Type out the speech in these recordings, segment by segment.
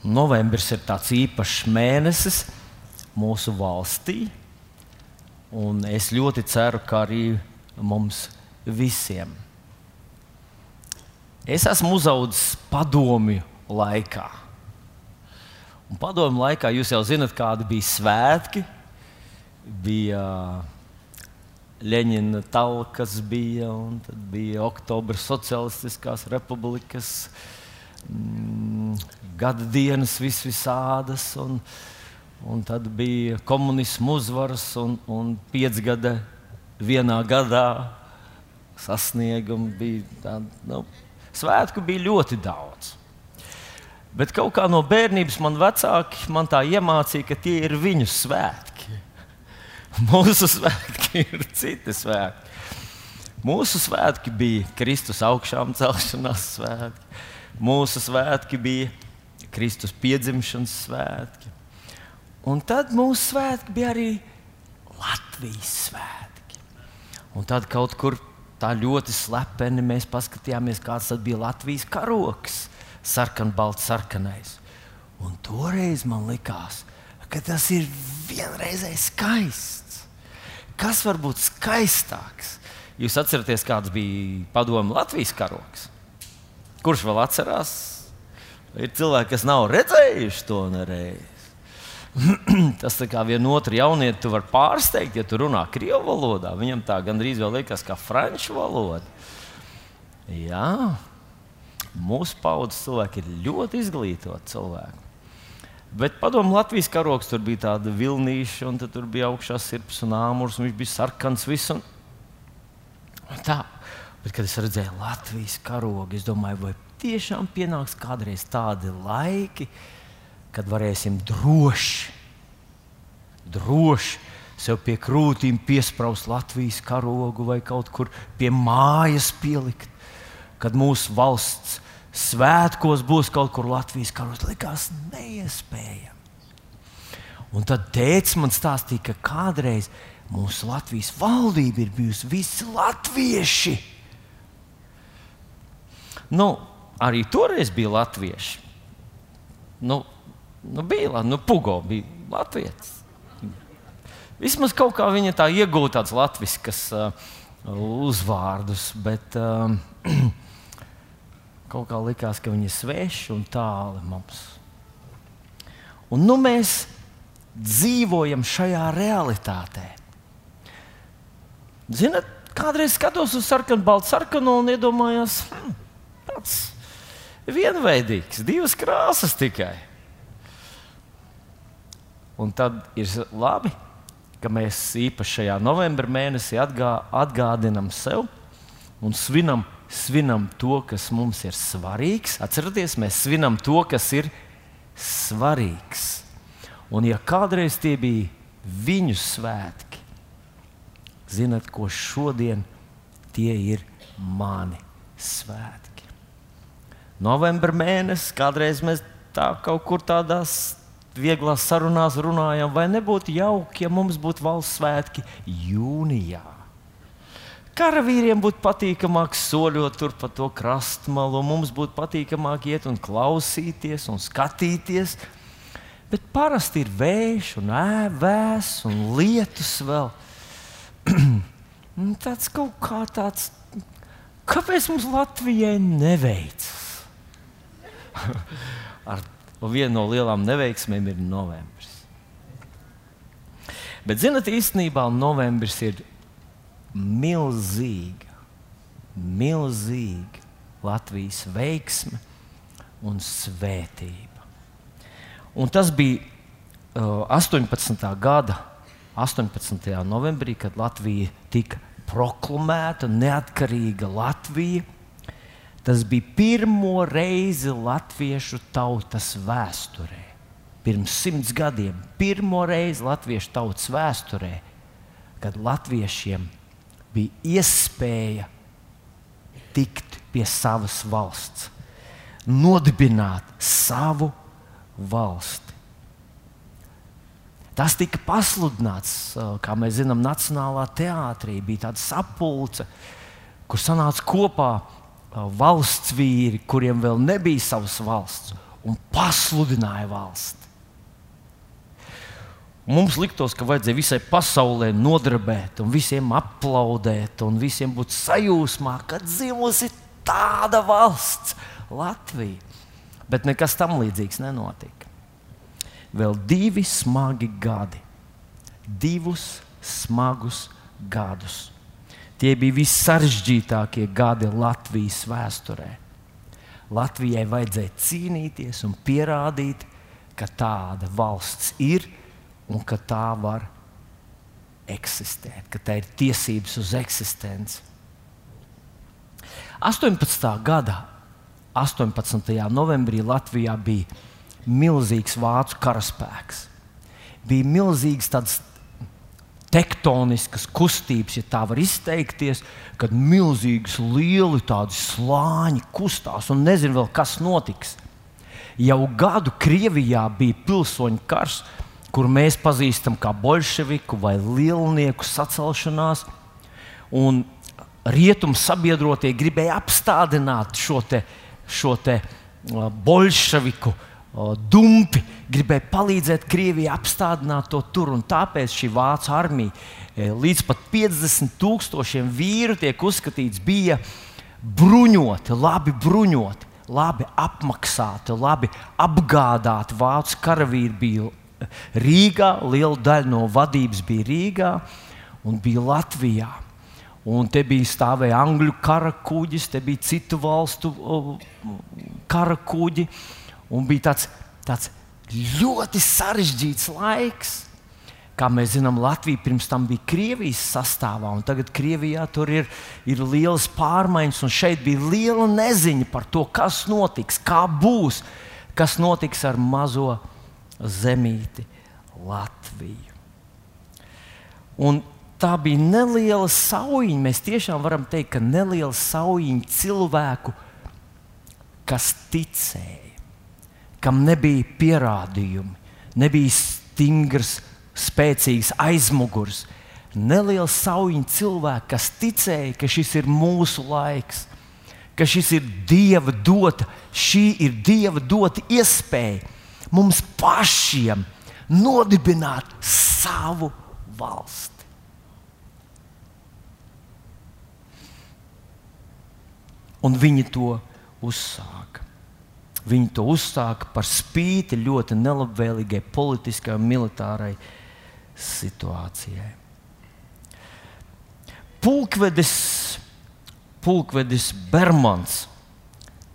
Novembris ir tāds īpašs mēnesis mūsu valstī, un es ļoti ceru, ka arī mums visiem. Es esmu uzaugusi padomju laikā. Un padomju laikā jūs jau zinat, kādi bija svētki. Bija Leņķina talkas, bija, un tad bija Oktobra Socialistiskās Republikas mm, gada dienas, vis visādas. Un, un tad bija komunismu uzvaras un, un piecgada vienā gadā sasniegumi. Bija tādi, nu, svētku bija ļoti daudz. Bet kaut kā no bērnības man vecāki man tā iemācīja, ka tie ir viņu svētki. Mūsu svētki ir citi svētki. Mūsu svētki bija Kristus augšām celšanās svētki. Mūsu svētki bija Kristus piedzimšanas svētki. Un tad mūsu svētki bija arī Latvijas svētki. Un tad kaut kur tā ļoti slepeni mēs paskatījāmies, kāds bija Latvijas karoks sarkanbalts, sarkanais. Un toreiz man likās, ka tas ir vienreizēji skaists. Kas var būt skaistāks? Jūs atceraties, kāds bija padomu Latvijas karoks? Kurš vēl atcerās? Ir cilvēki, kas nav redzējuši to nereizi. Tas tā kā vienotru jaunieti var pārsteigt, ja tu runā krievu valodā. Viņam tā gandrīz vēl liekas, kā franču valoda. Jā, Mūsu paudzes cilvēki ir ļoti izglītoti cilvēki. Bet padomu Latvijas karoks tur bija tāda vilnīša, un tur bija augšā sirds un āmurs, un viņš bija sarkans. Viss, un... Un tā. Bet, kad es redzēju Latvijas karogu, es domāju, vai tiešām pienāks kādreiz tādi laiki, kad varēsim droši, droši sev pie krūtīm piesprāst Latvijas karogu vai kaut kur pie mājas pielikt kad mūsu valsts svētkos būs kaut kur Latvijas karos, likās neiespējami. Un tad tēvs man stāstīja, ka kādreiz mūsu Latvijas valdība ir bijusi visi latvieši. Nu, arī toreiz bija latvieši. Nu, nu bija nu, Pugo, bija latvieši. Vismaz kaut kā viņa tā iegūta tāds latviešu uh, uzvārdus, bet uh, Kaut kā likās, ka viņi ir sveši un tāli mums. Un nu mēs dzīvojam šajā realitātē. Ziniet, kādreiz skatos uz sarkanu, baltu sarkanu un iedomājos, hm, tāds vienveidīgs, divas krāsas tikai. Un tad ir labi, ka mēs īpaši šajā novembrī mēnesī atgā, atgādinām sev un svinam svinam to, kas mums ir svarīgs. Atcerieties, mēs svinam to, kas ir svarīgs. Un, ja kādreiz tie bija viņu svētki, zinat, ko šodien tie ir mani svētki. Novembra mēnesis, kādreiz mēs tā kaut kur tādās vieglās sarunās runājam, vai nebūtu jauki, ja mums būtu valsts svētki jūnijā karavīriem būtu patīkamāk soļot tur pa to krastmalu, mums būtu patīkamāk iet un klausīties un skatīties. Bet parasti ir vējš, un ēvēs un lietus vēl. tāds kaut kā tāds, kāpēc mums Latvijai neveicas? Ar vienu no lielām neveiksmēm ir novembris. Bet, zinot, īstenībā novembris ir milzīga, milzīga Latvijas veiksme un svētība. Un tas bija uh, 18. gada 18. novembrī, kad Latvija tika proklamēta neatkarīga Latvija. Tas bija pirmo reizi latviešu tautas vēsturē. Pirms simts gadiem, pirmo reizi latviešu tautas vēsturē, kad latviešiem bija iespēja tikt pie savas valsts, nodibināt savu valsti. Tas tika pasludināts, kā mēs zinām, Nacionālā teātrī. Bija tāda sapulce, kur sanāca kopā valsts vīri, kuriem vēl nebija savas valsts, un pasludināja valsti. Mums liktos, ka vajadzēja visai pasaulē nodarbēt, un visiem aplaudēt, un visiem būt sajūsmā, ka dzimusi tāda valsts, Latvija. Bet nekas tam līdzīgs nenotika. Vēl divi smagi gadi, divus smagus gadus. Tie bija vissaržģītākie gadi Latvijas vēsturē. Latvijai vajadzēja cīnīties un pierādīt, ka tāda valsts ir un ka tā var eksistēt, ka tā ir tiesības uz eksistenci. 18. gada 18. novembrī Latvijā bija milzīgs vācu karaspēks. Bija milzīgs tāds tektoniskas kustības, ja tā var izteikties, kad milzīgas, lieli tādi slāņi kustās un nezinu vēl, kas notiks. Jau gadu Krievijā bija pilsoņu karš, kur mēs pazīstam kā bolševiku vai lielnieku sacelšanās. Rietumu sabiedrotie gribēja apstādināt šo te, šo te bolševiku uh, dumpi, gribēja palīdzēt Krievijai apstādināt to tur. Tāpēc šī vācu armija eh, līdz pat 50 tūkstošiem vīru tiek uzskatīts bija bruņoti, labi bruņoti. Labi apmaksāti, labi apgādāti vācu karavīri bija Rīgā, liela daļa no vadības bija Rīgā un bija Latvijā. Un te bija stāvēja angļu kara kuģis, te bija citu valstu kara kuģi. Un bija tāds, tāds ļoti sarežģīts laiks. Kā mēs zinām, Latvija pirms tam bija Krievijas sastāvā, un tagad Krievijā tur ir, ir lielas pārmaiņas, un šeit bija liela neziņa par to, kas notiks, kā būs, kas notiks ar mazo zemīti Latviju. Un tā bija neliela saujiņa. Mēs tiešām varam teikt, ka neliela saujiņa cilvēku, kas ticēja, kam nebija pierādījumi, nebija stingrs, spēcīgs aizmugurs. Neliela saujiņa cilvēku, kas ticēja, ka šis ir mūsu laiks, ka šis ir Dieva dota, šī ir Dieva dota iespēja mums pašiem nodibināt savu valsti. Un viņi to uzsāka. Viņi to uzsāka par spīti ļoti nelabvēlīgai politiskai un militārai situācijai. Pulkvedis, pulkvedis Bermans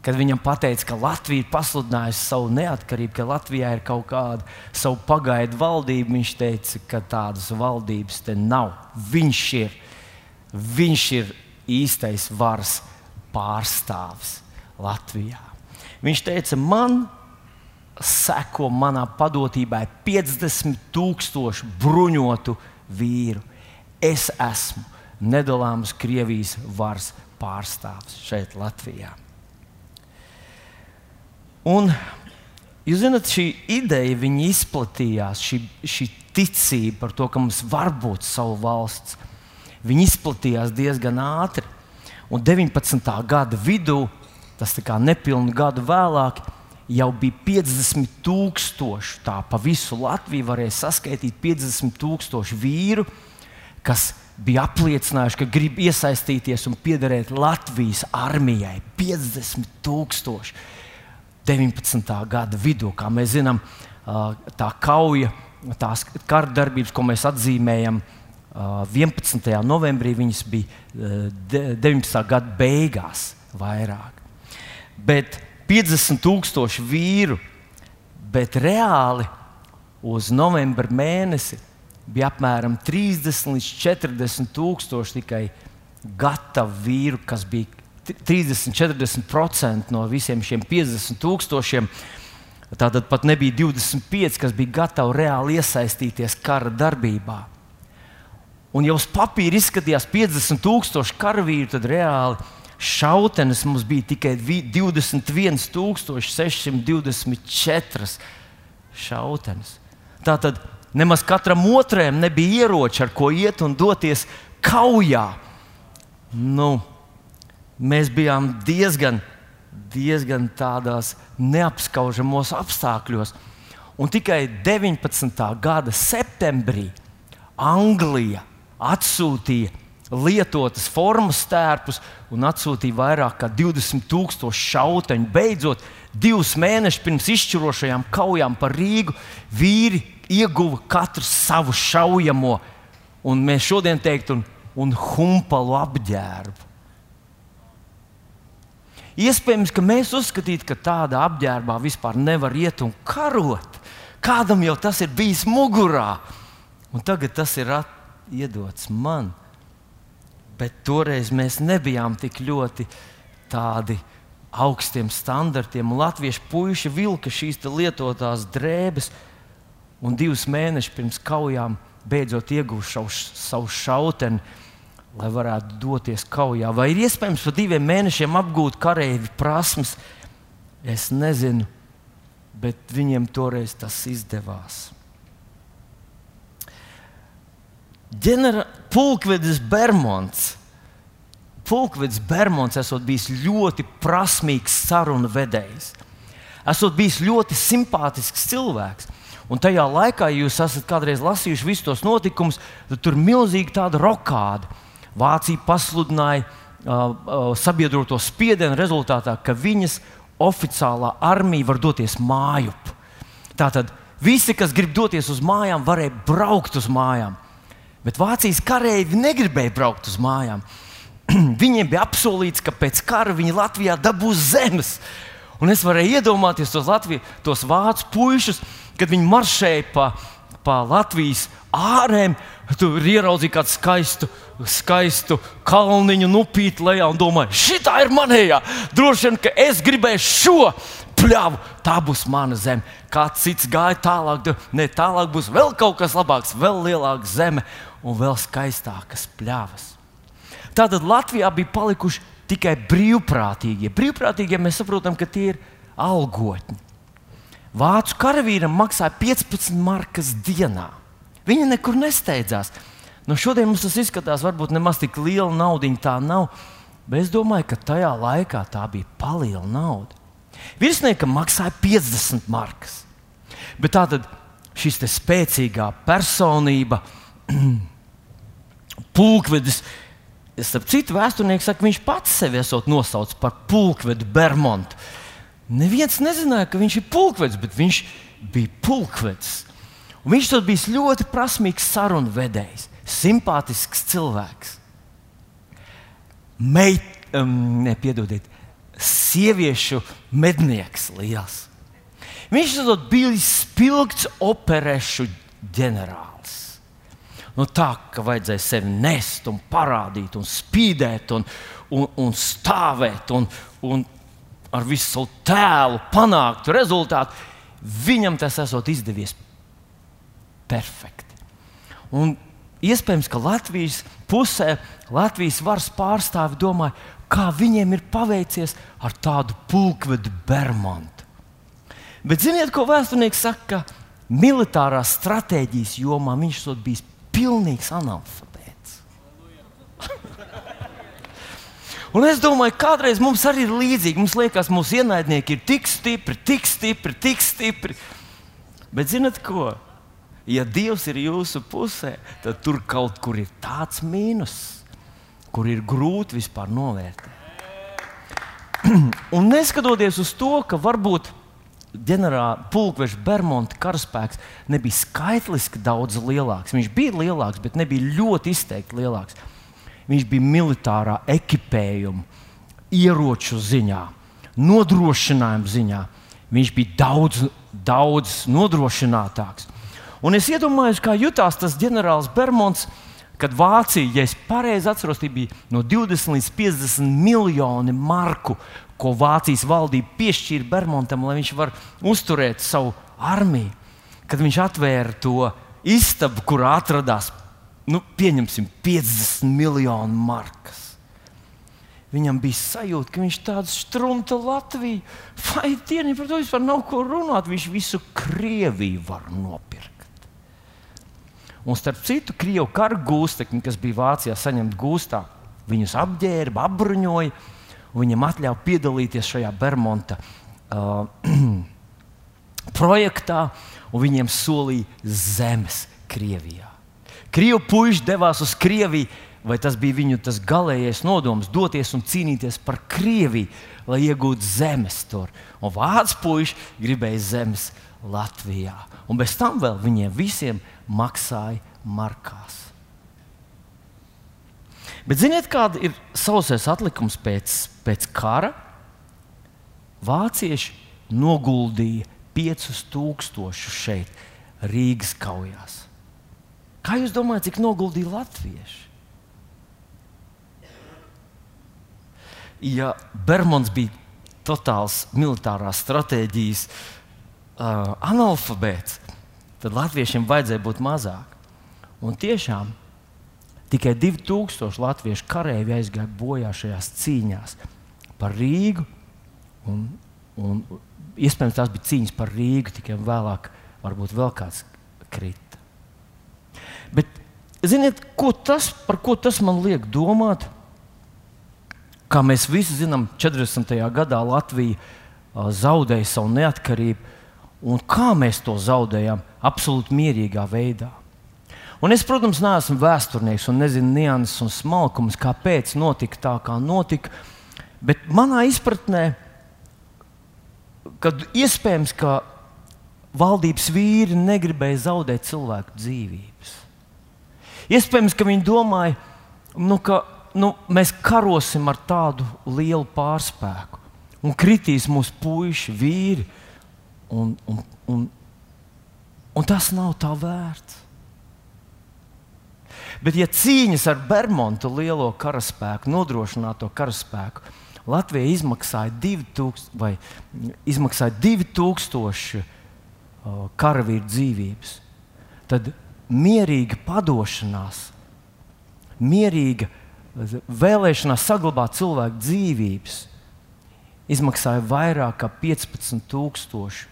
kad viņam teica, ka Latvija ir pasludinājusi savu neatkarību, ka Latvijā ir kaut kāda savu pagaidu valdība, viņš teica, ka tādas valdības te nav. Viņš ir, viņš ir īstais varas pārstāvis Latvijā. Viņš teica, man seko manā padotībā 50,000 bruņotu vīru. Es esmu nedalāms Krievijas varas pārstāvis šeit, Latvijā. Un, jūs zināt, šī ideja izplatījās, šī, šī ticība par to, ka mums var būt sava valsts. Viņa izplatījās diezgan ātri. Un 19. gada vidū, tas kā nepilnu gadu vēlāk, jau bija 50 tūkstoši. Tā pa visu Latviju varēja saskaitīt 50 tūkstoši vīru, kas bija apliecinājuši, ka grib iesaistīties un piederēt Latvijas armijai. 50 tūkstoši. 19. gada vidū. Kā mēs zinām, tā kauja, tās kara darbības, ko mēs atzīmējam 11. novembrī, viņas bija 19. gada beigās vairāk. Bet 50,000 vīru, bet reāli uz novembra mēnesi bija apmēram 30 līdz 40 tūkstoši tikai gatavu vīru, kas bija 30-40% no visiem šiem 50 tūkstošiem. Tātad pat nebija 25, kas bija gatavi reāli iesaistīties kara darbībā. Un jau uz papīra izskatījās 50,000 karavīru, tad reāli šautenes mums bija tikai 21,624 šautenes. Tātad nemaz katram otram nebija ieroči, ar ko iet un doties kaujā. Nu, mēs bijām diezgan, diezgan tādos neapskaužamos apstākļos. Un tikai 19. gada septembrī Anglija atsūtīja lietotas formas stērpus un atsūtīja vairāk nekā 20,000 šauteņu. Beidzot, divus mēnešus pirms izšķirošajām kaujām par Rīgu vīri ieguva katru savu šaujamo, un mēs šodien teiktu, un, un humpalu apģērbu. Iespējams, ka mēs uzskatītu, ka tādā apģērbā vispār nevar iet un karot. Kādam jau tas ir bijis mugurā, un tagad tas ir iedots man. Bet toreiz mēs nebijām tik ļoti tādi augstiem standartiem. Latviešu puiši vilka šīs lietotās drēbes, un divus mēnešus pirms kaujām beidzot ieguva savu šauteni, lai varētu doties kaujā. Vai ir iespējams pa diviem mēnešiem apgūt karavīru prasmes? Es nezinu, bet viņiem toreiz tas izdevās. Pulkvedis Bermons. Pulkvedis Bermons esot bijis ļoti prasmīgs sarunu vedējs. Esot bijis ļoti simpātisks cilvēks. Un tajā laikā, ja jūs esat kādreiz lasījuši visus tos notikumus, tad tur bija milzīga tāda rokāda. Vācija pasludināja uh, uh, sabiedroto spiedienu rezultātā, ka viņas oficiālā armija var doties mājup. Tātad visi, kas grib doties uz mājām, varēja braukt uz mājām. Bet Vācijas kareivi negribēja braukt uz mājām. Viņiem bija apsolīts, ka pēc kara viņi Latvijā dabūs zemes. Un es varēju iedomāties tos, Latviju, tos vācu puišus, kad viņi maršēja pa, pa Latvijas ārēm. Tur ieraudzīja kādu skaistu, skaistu kalniņu, nupīt lejā un domāja, šī ir manējā. Droši vien, ka es gribēju šo pļāvu, tā būs mana zeme. Kāds cits gāja tālāk, ne tālāk būs vēl kaut kas labāks, vēl lielāka zeme un vēl skaistākas pļavas. Tātad Latvijā bija palikuši tikai brīvprātīgie. Brīvprātīgie mēs saprotam, ka tie ir algotņi. Vācu karavīram maksāja 15 markas dienā. Viņi nekur nesteidzās. Nu, šodien mums tas izskatās, varbūt nemaz tik liela nauda tā nav. Bet es domāju, ka tajā laikā tā bija paliela nauda. Virsniekam maksāja 50 markas. Bet tā tad šis spēcīgā personība, pulkvedis, starp citu, vēsturnieks saka, viņš pats sevi esot nosaucis par pulkvedi Bermontu. Neviens nezināja, ka viņš ir pulkvedis, bet viņš bija pulkvedis. Un viņš bija ļoti prasmīgs sarunu vedējs, simpātisks cilvēks. Meit, um, nepiedodiet, sieviešu mednieks liels. Viņš bija spilgts operešu ģenerālis. Nu, tā ka vajadzēja sevi nest, un parādīt, un spīdēt, un, un, un stāvēt, un, un ar visu savu tēlu panākt rezultātu. Viņam tas esot izdevies perfekti. Un iespējams, ka Latvijas pusē Latvijas varas pārstāvi domāja, kā viņiem ir paveicies ar tādu pulkvedu Bermontu. Bet ziniet, ko vēsturnieks saka? Militārās stratēģijas jomā viņš ir bijis pilnīgs analfabēts. Un es domāju, kādreiz mums arī ir līdzīgi. Mums liekas, mūsu ienaidnieki ir tik stipri, tik stipri, tik stipri. Bet zinat ko? Ja Dievs ir jūsu pusē, tad tur kaut kur ir tāds mīnus kur ir grūti vispār novērtēt. Un neskatoties uz to, ka varbūt ģenerāla pulkveža Bermuda karaspēks nebija skaitliski daudz lielāks. Viņš bija lielāks, bet nebija ļoti izteikti lielāks. Viņš bija militārā ekipējuma, ieroču ziņā, nodrošinājuma ziņā. Viņš bija daudz, daudz nodrošinātāks. Un es iedomājos, kā jutās tas ģenerālis Bermuds kad Vācija, ja es pareizi atceros, bija no 20 līdz 50 miljoni marku, ko Vācijas valdība piešķīra Bermontam, lai viņš varētu uzturēt savu armiju. Kad viņš atvēra to istabu, kur atradās, nu, pieņemsim, 50 miljonu markas. Viņam bija sajūta, ka viņš tāds strunta Latvija. Vai dieniņ par to vispār nav ko runāt? Viņš visu Krieviju var nopirkt. Un starp citu, krievu kara gūstekņi, kas bija Vācijā saņemti gūstā, viņus apģērba, apbruņoja. Viņam atļāva piedalīties šajā Bermuda uh, projektā, un viņiem solīja zemes Krievijā. Krievu puiši devās uz Krieviju, vai tas bija viņu tas galīgais nodoms doties un cīnīties par Krieviju, lai iegūtu zemes tur. Un vācu puiši gribēja zemes Latvijā. Un bez tam vēl viņiem visiem maksāja markās. Bet ziniet, kāda ir sausais atlikums pēc, pēc kara? Vācieši noguldīja 5000 šeit, Rīgas kaujās. Kā jūs domājat, cik noguldīja latvieši? Ja Bermons bija totāls militārās stratēģijas uh, analfabēts, tad latviešiem vajadzēja būt mazāk. Un tiešām tikai 2000 latviešu kareivi aizgāja bojā šajās cīņās par Rīgu. Un, un, iespējams, tās bija cīņas par Rīgu, tikai vēlāk varbūt vēl kāds krita. Bet, ziniet, ko tas, par ko tas man liek domāt? Kā mēs visi zinām, 40. gadā Latvija zaudēja savu neatkarību, un kā mēs to zaudējām? Absolūti mierīgā veidā. Un es, protams, neesmu vēsturnieks un nezinu nianses un smalkumus, kāpēc notika tā, kā notika. Bet manā izpratnē, kad iespējams, ka valdības vīri negribēja zaudēt cilvēku dzīvības. Iespējams, ka viņi domāja, nu, ka nu, mēs karosim ar tādu lielu pārspēku, un kritīs mūsu puiši, vīri. Un, un, un, un tas nav tā vērts. Bet, ja cīņas ar Bermudu lielo karaspēku, nodrošināto karaspēku, Latvija izmaksāja 2000, vai izmaksāja 2000 uh, karavīru dzīvības, tad mierīga padošanās, mierīga vēlēšanās saglabāt cilvēku dzīvības, izmaksāja vairāk nekā 15,000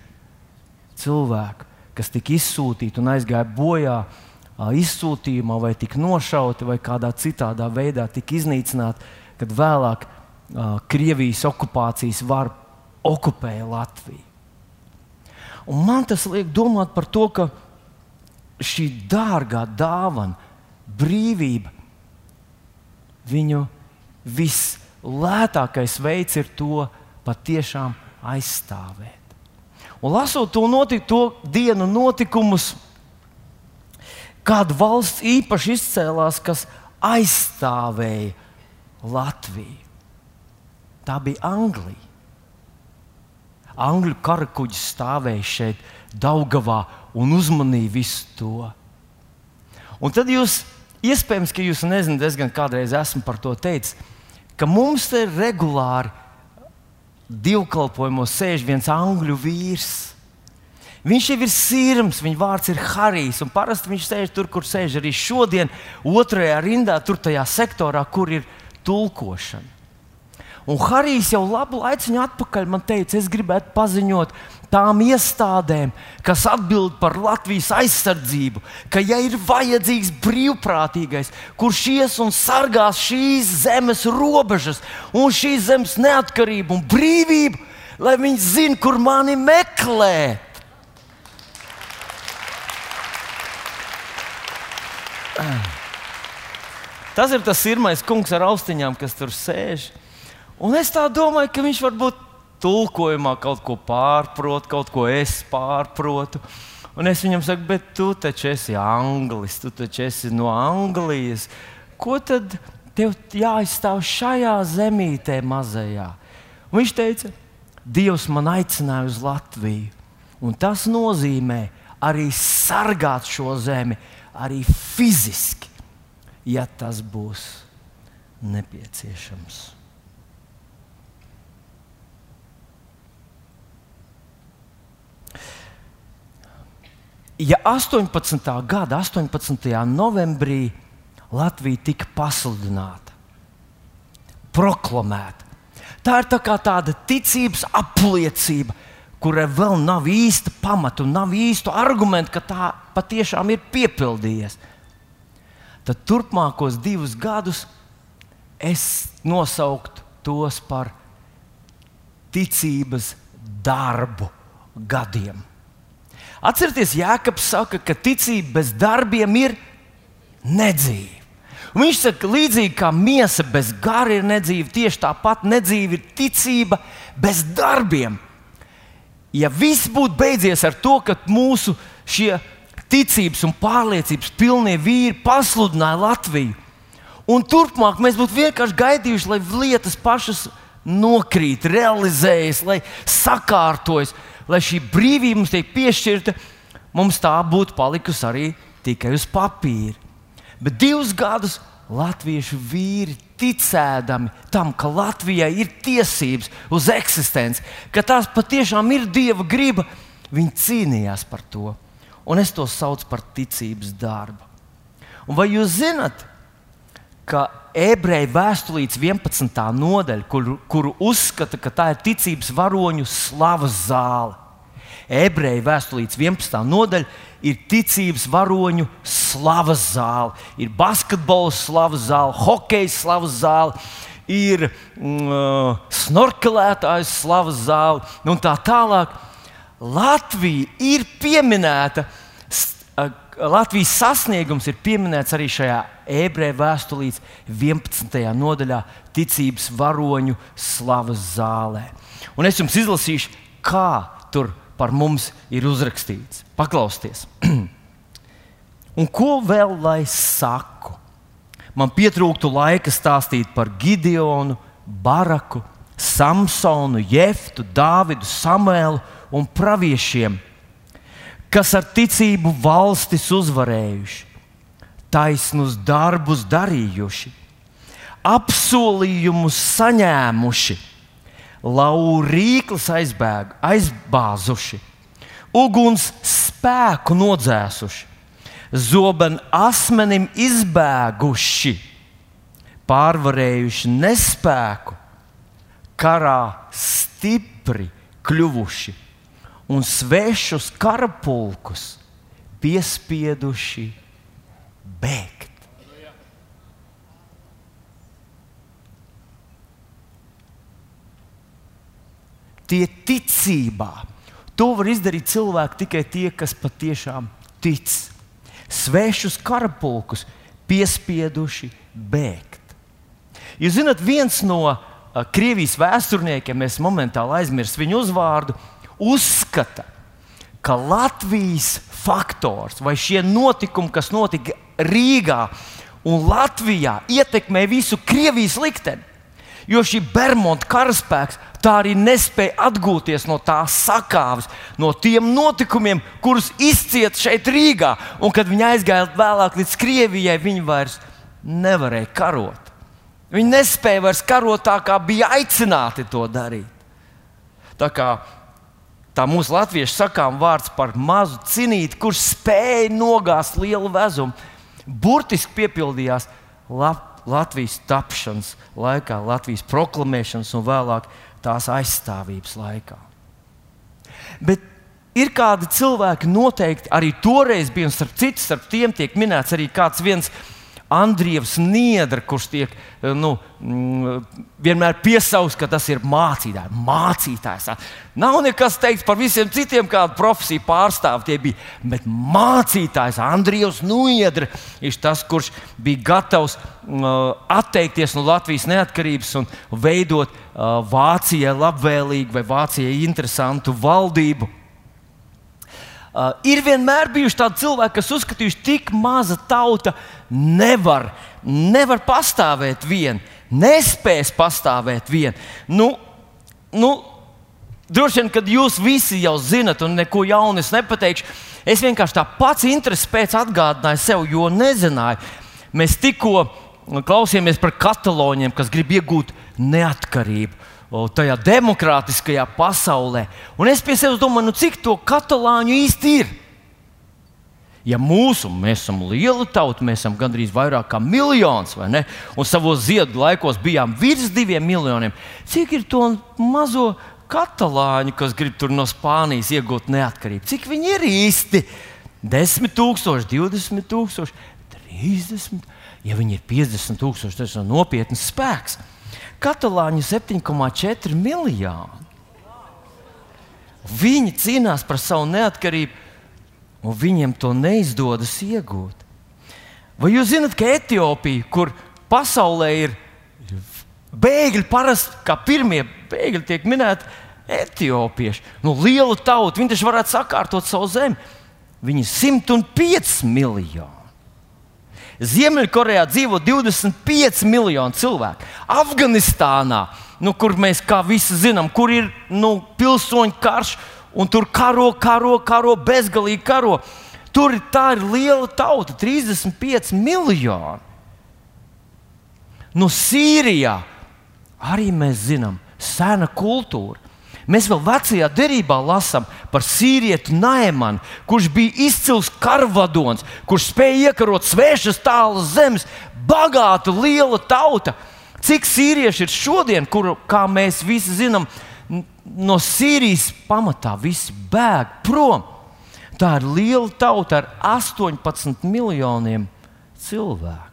cilvēku, kas tika izsūtīti un aizgāja bojā izsūtījumā, vai tika nošauti, vai kādā citādā veidā tika iznīcināti, kad vēlāk Krievijas okupācijas vara okupēja Latviju. Un man tas liek domāt par to, ka šī dārgā dāvana, brīvība, viņu vislētākais veids ir to patiešām aizstāvēt. Un lasot to, notik, to dienu notikumus, kāda valsts īpaši izcēlās, kas aizstāvēja Latviju. Tā bija Anglija. Angļu karakuģis stāvēja šeit, Daugavā, un uzmanīja visu to. Un tad jūs, iespējams, ka jūs nezināt, es gan kādreiz esmu par to teicis, ka mums ir regulāri divkalpojumos sēž viens angļu vīrs Viņš jau ir sirds, viņa vārds ir Harijs. Parasti viņš sēž tur, kur sēž arī šodien, otrajā rindā, tur tajā sektorā, kur ir tulkošana. Un Harijs jau labu laiku atpakaļ man teica, es gribētu paziņot tām iestādēm, kas atbild par Latvijas aizsardzību, ka, ja ir vajadzīgs brīvprātīgais, kurš ies un sargās šīs zemes robežas un šīs zemes neatkarību un brīvību, lai viņi zinātu, kur mani meklēt. Tas ir tas pirmais kungs ar austiņām, kas tur sēž. Un es tā domāju, ka viņš varbūt tulkojumā kaut ko pārprot, kaut ko es pārprotu. Un es viņam saku, bet tu taču esi anglis, tu taču esi no Anglijas. Ko tad tev jāizstāv šajā zemītē mazajā? Un viņš teica, Dievs man aicināja uz Latviju. Un tas nozīmē arī sargāt šo zemi, arī fiziski, ja tas būs nepieciešams. Ja 18. gada 18. novembrī Latvija tika pasludināta, proklamēta, tā ir tā tāda ticības apliecība, kurai vēl nav īsta pamata un nav īstu argumentu, ka tā patiešām ir piepildījies, tad turpmākos divus gadus es nosauktu tos par ticības darbu gadiem. Atcerieties, Jānis saka, ka ticība bez darbiem ir nedzīva. Un viņš saka, līdzīgi kā miesa bez gara ir nedzīva, tieši tāpat nedzīva ir ticība bez darbiem. Ja viss būtu beidzies ar to, ka mūsu ticības un pārliecības pilnie vīri pasludināja Latviju, un turpmāk mēs būtu vienkārši gaidījuši, lai lietas pašas nokrīt, realizējas, lai sakārtojas, lai šī brīvība mums tiek piešķirta, mums tā būtu palikusi arī tikai uz papīra. Bet divus gadus latviešu vīri ticēdami tam, ka Latvijai ir tiesības uz eksistenci, ka tās patiešām ir dieva griba, viņi cīnījās par to. Un es to saucu par ticības darbu. Un vai jūs zinat, ka ebreju vēstulītes 11. nodaļa, kuru, kuru uzskata, ka tā ir ticības varoņu slavas zāle? Ebreju vēstulītes 11. nodaļa ir ticības varoņu slavas zāle, ir basketbola slavas zāle, hokeja slavas zāle. Ir mm, uh, snorkelētājs, slavas zāle, un tā tālāk. Latvija ir pieminēta, uh, Latvijas sasniegums ir pieminēts arī šajā ebreju vēstulītes 11. nodaļā, ticības varoņu slavas zālē. Un es jums izlasīšu, kā tur par mums ir uzrakstīts. Paklausieties! Un ko vēl lai saku? Man pietrūktu laika stāstīt par Gideonu, Baraku, Samsonu, Jeftu, Dāvidu, Samuēlu un praviešiem, kas ar ticību valstis uzvarējuši, taisnus darbus darījuši, apsolījumus saņēmuši laurīklis aizbēg, aizbāzuši, uguns spēku nodzēsuši, zobenu asmenim izbēguši, pārvarējuši nespēku, karā stipri kļuvuši un svešus karapulkus piespieduši bēgt. tie ticībā. To var izdarīt cilvēki tikai tie, kas patiešām tic. Svešus karapulkus piespieduši bēgt. Jūs zināt, viens no Krievijas vēsturniekiem, mēs momentāli aizmirstam viņu uzvārdu, uzskata, ka Latvijas faktors vai šie notikumi, kas notika Rīgā un Latvijā, ietekmē visu Krievijas likteni. Jo šī Bermuda karaspēks tā arī nespēja atgūties no tās sakāves, no tiem notikumiem, kurus izcieta šeit Rīgā. Un kad viņi aizgāja vēlāk līdz Krievijai, viņi vairs nevarēja karot. Viņi nespēja vairs karot tā, kā bija aicināti to darīt. Tā kā tā mūsu latviešu sakām vārds par mazu cinīti, kurš spēja nogāzt lielu vezumu, burtiski piepildījās Latvijas. Tapšanas laikā, Latvijas proklamēšanas un vēlāk tās aizstāvības laikā. Bet ir kādi cilvēki, noteikti arī toreiz bija, un starp citu, starp tiem tiek minēts arī kāds viens Andrievs Niedra, kurš tiek nu, mm, vienmēr piesaucis, ka tas ir mācītājs. mācītājs. Nav nekas teikts par visiem citiem, kādu profesiju pārstāvji tie bija. Bet mācītājs Andrievs Niedra ir tas, kurš bija gatavs uh, atteikties no Latvijas neatkarības un veidot uh, Vācijai labvēlīgu vai Vācijai interesantu valdību. Uh, ir vienmēr bijuši tādi cilvēki, kas uzskatījuši, ka tik maza tauta nevar, nevar pastāvēt viena, nespēs pastāvēt viena. Nu, nu, droši vien, kad jūs visi jau zinat, un neko jaunu es nepateikšu, es vienkārši tā pats interesi pēc atgādināju sev, jo nezināju. Mēs tikko klausījāmies par kataloniem, kas grib iegūt neatkarību tajā demokrātiskajā pasaulē. Un es pie sevis domāju, nu, cik to katalāņu īsti ir. Ja mūsu, mēs esam liela tauta, mēs esam gandrīz vairāk kā miljons, vai ne? Un savos ziedu laikos bijām virs diviem miljoniem. Cik ir to mazo katalāņu, kas grib tur no Spānijas iegūt neatkarību? Cik viņi ir īsti? 10 tūkstoši, 20 tūkstoši, 30. Ja viņi ir 50 tūkstoši, tas ir nopietns spēks. Katalāņi 7,4 miljoni. Viņi cīnās par savu neatkarību, un viņiem to neizdodas iegūt. Vai jūs zināt, ka Etiopija, kur pasaulē ir bēgļi, parasti kā pirmie bēgļi tiek minēti etiopieši, nu, liela tauta, viņi taču varētu sakārtot savu zemi. Viņi ir 105 miljoni. Ziemeļkorejā dzīvo 25 miljoni cilvēku. Afganistānā nu, kur mēs kā visi zinām, kur ir nu, pilsoņu karš, un tur karo, karo, karo, bezgalīgi karo. Tur tā ir liela tauta, 35 miljoni. Nu, Sīrijā arī mēs zinām, sena kultūra. Mēs vēl vecajā derībā lasām par sīrieti Naimanu, kurš bija izcils karavadons, kurš spēja iekarot svešas tālas zemes, bagāta, liela tauta. Cik sīrieši ir šodien, kur, kā mēs visi zinām, no Sīrijas pamatā visi bēg prom. Tā ir liela tauta ar 18 miljoniem cilvēku.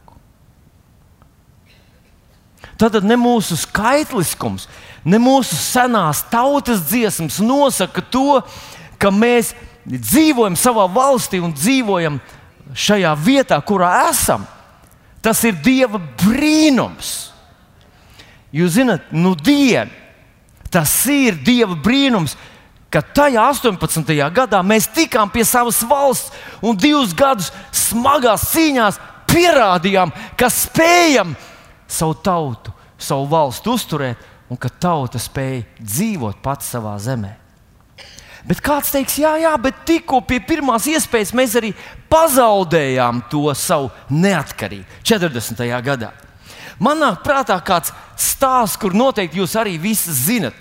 Tad ne mūsu skaitliskums, ne mūsu senās tautas dziesmas nosaka to, ka mēs dzīvojam savā valstī un dzīvojam šajā vietā, kurā esam. Tas ir Dieva brīnums. Jūs zināt, nu diena, tas ir Dieva brīnums, ka tajā 18. gadā mēs tikām pie savas valsts un divus gadus smagās cīņās pierādījām, ka spējam savu tautu, savu valstu uzturēt un ka tauta spēja dzīvot pati savā zemē. Bet kāds teiks, jā, jā, bet tikko pie pirmās iespējas mēs arī pazaudējām to savu neatkarību 40. gadā. Man nāk prātā kāds stāsts, kur noteikti jūs arī visi zinat.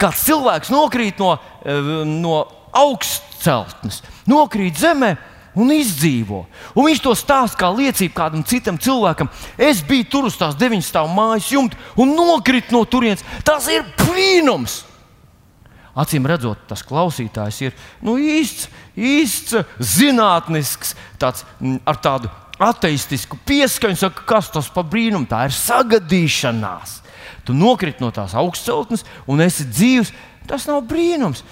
Kāds cilvēks nokrīt no, eh, no augstceltnes, nokrīt zemē un izdzīvo. Un viņš to stāsta kā liecību kādam citam cilvēkam. Es biju tur uz tās deviņas stāvu mājas jumta un nokritu no turienes. Tas ir brīnums! Acīm redzot, tas klausītājs ir nu, īsts, īsts, zinātnisks, tāds, mm, ar tādu ateistisku pieskaņu, saka, kas tas par brīnumu? Tā ir sagadīšanās. Tu nokriti no tās augstceltnes un esi dzīves. Tas nav brīnums.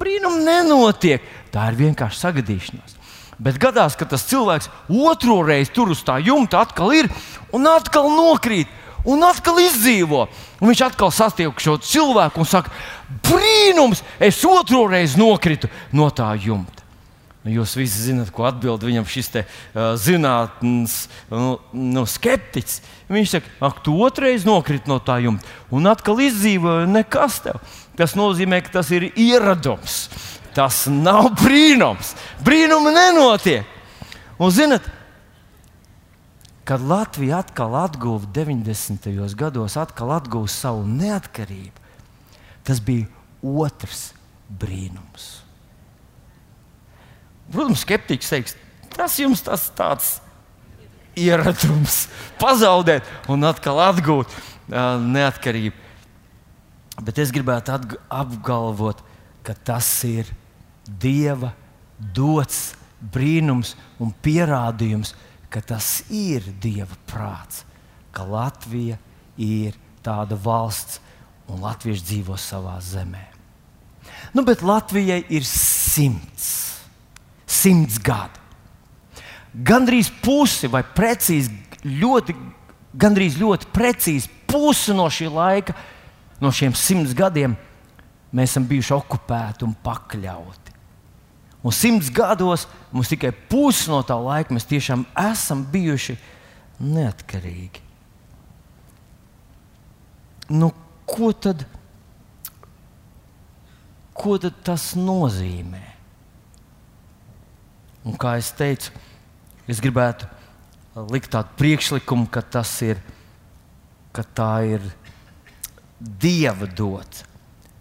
Brīnums nenotiek. Tā ir vienkārši sagadīšanās. Bet gadās, ka tas cilvēks otro reizi tur uz tā jumta atkal ir un atkal nokrīt. Un atkal izdzīvo. Un viņš atkal sastiek šo cilvēku un saka, brīnums, es otru reizi nokritu no tā jumta. Nu, jūs visi zināt, ko atbild viņam šis te, uh, zinātnīs nu, nu, skeptiķis. Viņš saka, ak, tu otrais nokrīt no tā jumta un atkal izdzīvoja nekas tev. Tas nozīmē, ka tas ir ieradums. Tas nav brīnums. Brīnumi nenotiek. Un zinat, kad Latvija atkal atguva 90. gados, atkal atguva savu neatkarību, tas bija otrs brīnums. Protams, skeptiķis teiks, tas jums tas tāds ieradums, pazaudēt un atkal atgūt uh, neatkarību. Bet es gribētu apgalvot, ka tas ir Dieva dots brīnums un pierādījums, ka tas ir Dieva prāts, ka Latvija ir tāda valsts un latvieši dzīvo savā zemē. Nu, bet Latvijai ir simts simts gadi. Gandrīz pusi, vai precīzi, ļoti, gandrīz ļoti precīzi pusi no šī laika, no šiem simts gadiem, mēs esam bijuši okupēti un pakļauti. Un simts gados mums tikai pusi no tā laika mēs tiešām esam bijuši neatkarīgi. Nu, ko, tad, ko tad tas nozīmē? Un kā jau teicu, es gribētu likt tādu priekšlikumu, ka tas ir, ka tā ir dieva dots.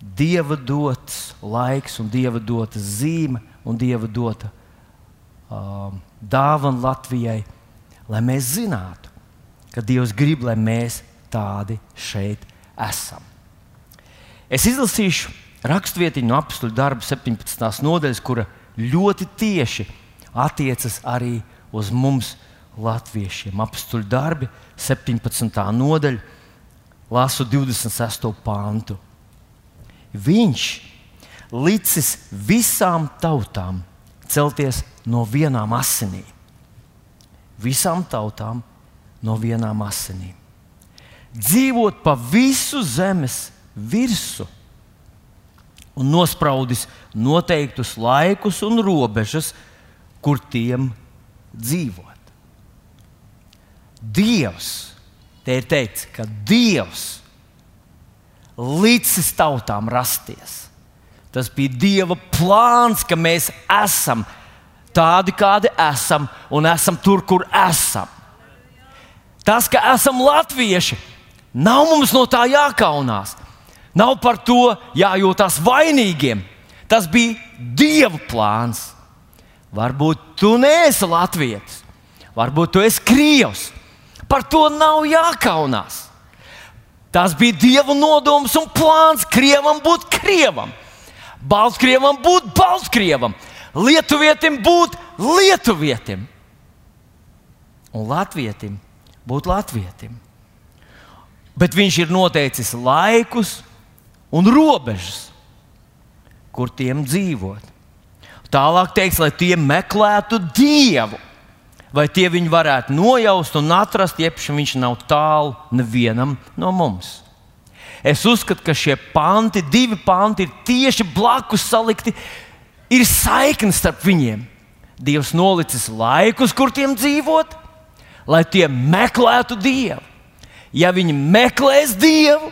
Dieva dots laiks, un dieva dota zīme, un dieva dota um, dāvana Latvijai, lai mēs zinātu, ka Dievs grib, lai mēs tādi šeit esam. Es izlasīšu rakstvietiņu no apakstuļu darba 17. nodaļas, kura ļoti tieši attiecas arī uz mums, latviešiem. Apstuļu darbi, 17. nodaļa, lasu 26. pāntu. Viņš licis visām tautām celties no vienām asinīm. Visām tautām no vienām asinīm. Dzīvot pa visu zemes virsmu un nospraudis noteiktus laikus un robežas, kur tiem dzīvot. Dievs, te ir teikts, ka Dievs līdzis tautām rasties. Tas bija Dieva plāns, ka mēs esam tādi, kādi esam, un esam tur, kur esam. Tas, ka esam latvieši, nav mums no tā jākaunās. Nav par to jājūtas vainīgiem. Tas bija Dieva plāns. Varbūt tu neesi Latvijas, varbūt tu esi Krievs. Par to nav jākaunās. Tas bija Dieva nodoms un plāns Krievam būt Krievam, Baltkrievam būt Baltkrievam, Lietuvietim būt Lietuvietim un Latvietim būt Latvietim. Bet viņš ir noteicis laikus un robežas, kur tiem dzīvot. Tālāk teiks, lai tie meklētu Dievu, vai tie viņu varētu nojaust un atrast, jeb viņš nav tālu nevienam no mums. Es uzskatu, ka šie panti, divi panti, ir tieši blakus salikti. Ir saikne starp viņiem. Dievs nolicis laikus, kur tiem dzīvot, lai tie meklētu Dievu. Ja viņi meklēs Dievu,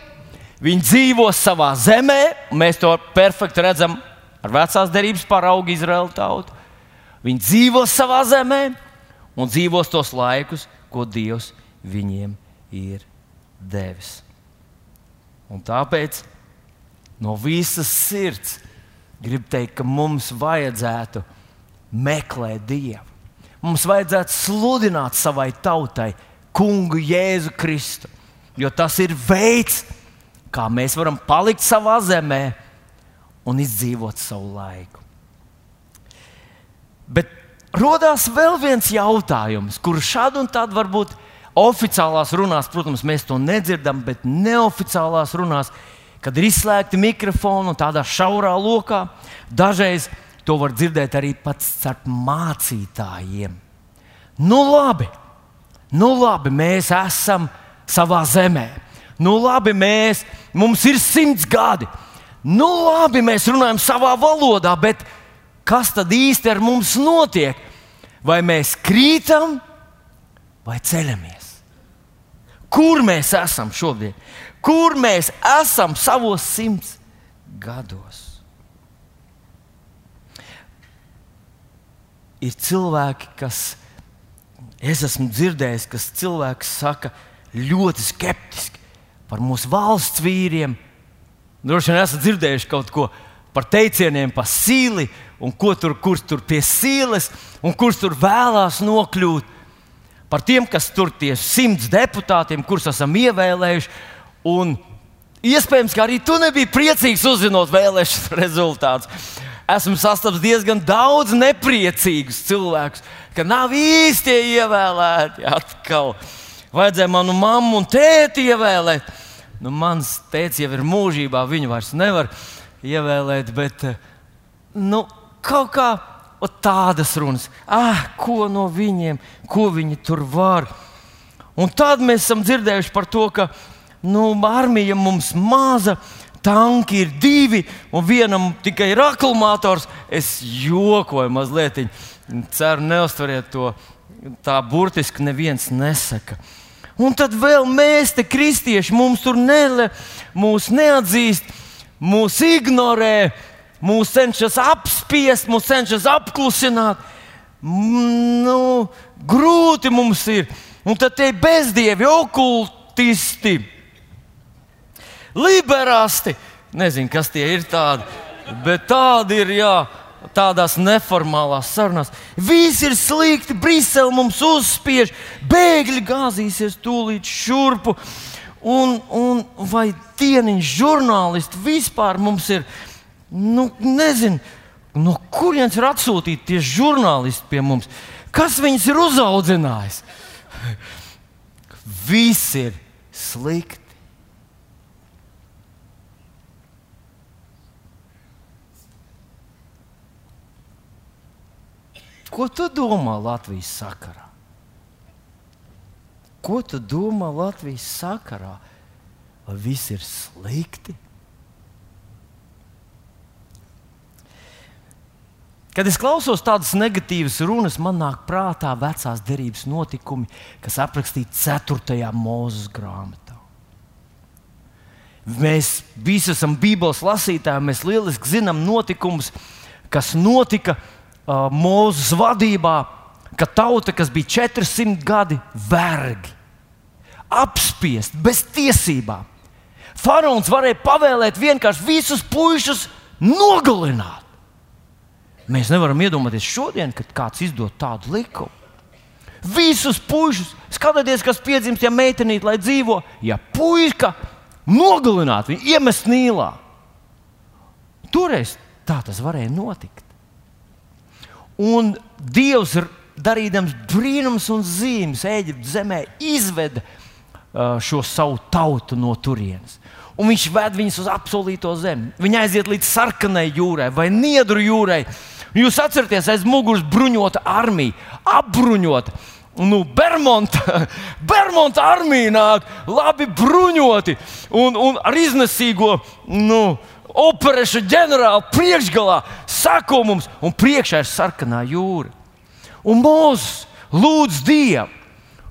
viņi dzīvos savā zemē, mēs to perfekti redzam ar vecās derības paraugu Izraēlu tautu. Viņi dzīvos savā zemē un dzīvos tos laikus, ko Dievs viņiem ir devis. Un tāpēc no visas sirds gribu teikt, ka mums vajadzētu meklēt Dievu. Mums vajadzētu sludināt savai tautai Kungu Jēzu Kristu. Jo tas ir veids, kā mēs varam palikt savā zemē un izdzīvot savu laiku. Bet radās vēl viens jautājums, kurš šādi un tādi varbūt oficiālās runās, protams, mēs to nedzirdam, bet neoficiālās runās, kad ir izslēgti mikrofoni un tādā šaurā lokā, dažreiz To var dzirdēt arī pats starp mācītājiem. Nu, labi, nu, labi mēs esam savā zemē. Nu, labi, mēs, mums ir simts gadi. Nu, labi, mēs runājam savā valodā, bet kas tad īsti ar mums notiek? Vai mēs krītam vai ceļamies? Kur mēs esam šodien? Kur mēs esam savos simts gados? ir cilvēki, kas, es esmu dzirdējis, kas cilvēki saka ļoti skeptiski par mūsu valsts vīriem. Droši vien esat dzirdējuši kaut ko par teicieniem, pa sīli, un tur, kurš tur pie sīles, un kurš tur vēlās nokļūt. Par tiem, kas tur tie simts deputātiem, kurus esam ievēlējuši. Un iespējams, ka arī tu nebija priecīgs uzzinot vēlēšanu rezultātus esmu sastapis diezgan daudz nepriecīgus cilvēkus, ka nav īsti ievēlēti atkal. Vajadzēja manu mammu un tēti ievēlēt. Nu, mans tēvs jau ir mūžībā, viņu vairs nevar ievēlēt, bet nu, kaut kā tādas runas, ah, ko no viņiem, ko viņi tur var. Un tad mēs esam dzirdējuši par to, ka nu, armija mums maza tanki ir divi, un vienam tikai ir akumulators. Es jokoju mazliet, ceru, neustveriet to tā burtiski neviens nesaka. Un tad vēl mēs, te kristieši, mums tur nele, mūs neatzīst, mūs ignorē, mūs cenšas apspiest, mūs cenšas apklusināt. Nu, grūti mums ir. Un tad tie bezdievi, okultisti liberāsti. Nezinu, kas tie ir tādi, bet tādi ir. Jā. Tādās neformālās sarunās. Viss ir slikti, Brisele mums uzspiež, bēgļi gāzīsies tūlīt šurpu. Un, un vai dieniņš žurnālisti vispār mums ir, nu, nezinu, no kurienes ir atsūtīti tie žurnālisti pie mums? Kas viņus ir uzaudzinājis? Viss ir slikti Ko tu domā Latvijas sakarā? Ko tu domā Latvijas sakarā? Vai viss ir slikti? Kad es klausos tādas negatīvas runas, man nāk prātā vecās derības notikumi, kas aprakstīti 4. mūzes grāmatā. Mēs visi esam Bībeles lasītāji, mēs lieliski zinām notikumus, kas notika mūzes vadībā, ka tauta, kas bija 400 gadi vergi, apspiest, bez tiesībām. Faraons varēja pavēlēt vienkārši visus puišus nogalināt. Mēs nevaram iedomāties šodien, kad kāds izdod tādu likumu. Visus puikas, skatieties, kas piedzimst, ja meitenīte lai dzīvo, ja puika nogalināt viņu, iemest nīlā. Toreiz tā tas varēja notikt. Un Dievs, darīdams brīnums un zīmes, Eģiptes zemē izveda uh, šo savu tautu no turienes un viņš ved viņus uz apsolīto zemi. Viņi aiziet līdz sarkanai jūrai vai niedru jūrai. Jūs atceraties, aiz muguras bruņota armija, apbruņota. Nu, Bermuda, Bermuda armija nāk, labi bruņoti un, un ar iznesīgo nu, operēšu ģenerāli priekšgalā sako mums, un priekšā ir sarkanā jūra. Un Mozus lūdz Dievu.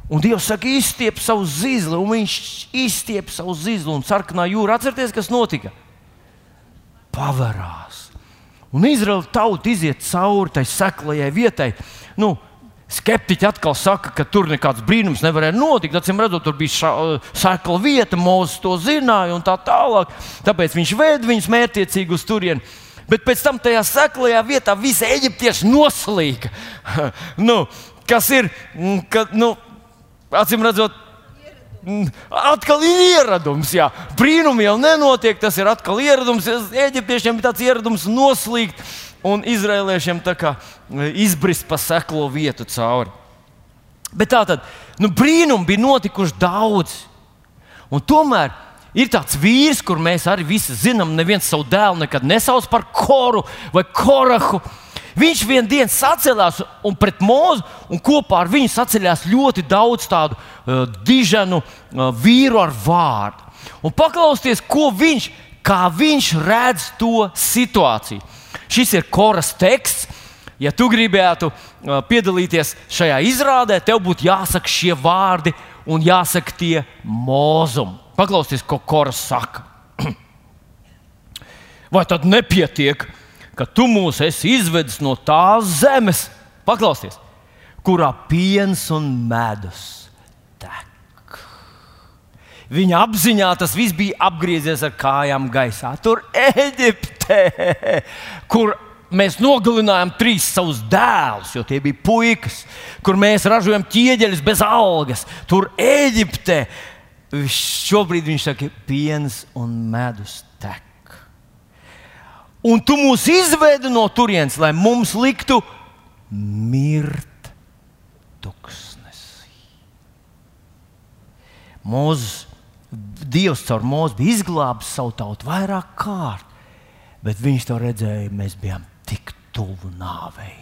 Un Dievs saka, izstiep savu zīzli, un viņš izstiep savu zīzli, un sarkanā jūra. Atcerieties, kas notika? Pavarās. Un Izraela tauta iziet cauri tai seklajai vietai. Nu, Skeptiķi atkal saka, ka tur nekāds brīnums nevarēja notikt. Acīm redzot, tur bija ša, sekla vieta, Mozus to zināja un tā tālāk. Tāpēc viņš veda viņus mērķiecīgi uz turieni. Bet pēc tam tajā seklajā vietā visi eģiptieši noslīka. nu, kas ir? Ka, nu, acīm redzot, Atkal ir ieradums, jā. Brīnumi jau nenotiek, tas ir atkal ieradums. Eģiptiešiem bija tāds ieradums noslīgt, un izrēliešiem e, izbrist pa seklo vietu cauri. Bet tā tad nu, brīnumi bija notikuši daudz. Un tomēr ir tāds vīrs, kur mēs arī visi zinām, neviens savu dēlu nekad nesauc par koru vai korahu. Viņš vienā dienā sacēlās un pret mūzu, un kopā ar viņu sacēlās ļoti daudz tādu uh, dižanu uh, vīru ar vārdu. Un paklausieties, ko viņš, kā viņš redz to situāciju. Šis ir koras teksts. Ja tu gribētu uh, piedalīties šajā izrādē, tev būtu jāsaka šie vārdi un jāsaka tie mūzumi. Paklausieties, ko koras saka. Vai tad nepietiek? ka tu mūs esi izvedis no tās zemes, paklausties, kurā piens un medus. Viņa apziņā tas viss bija apgriezies ar kājām gaisā. Tur Eģiptē, kur mēs nogalinājām trīs savus dēlus, jo tie bija puikas, kur mēs ražojam ķieģeļus bez algas. Tur Eģiptē šobrīd viņš saka, piens un medus tek. Un tu mūs izvedi no turienes, lai mums liktu mirt tuksnesī. Mūzes, Dievs caur mūzu bija izglābis savu tautu vairāk kārt, bet viņš to redzēja, mēs bijām tik tuvu nāvei.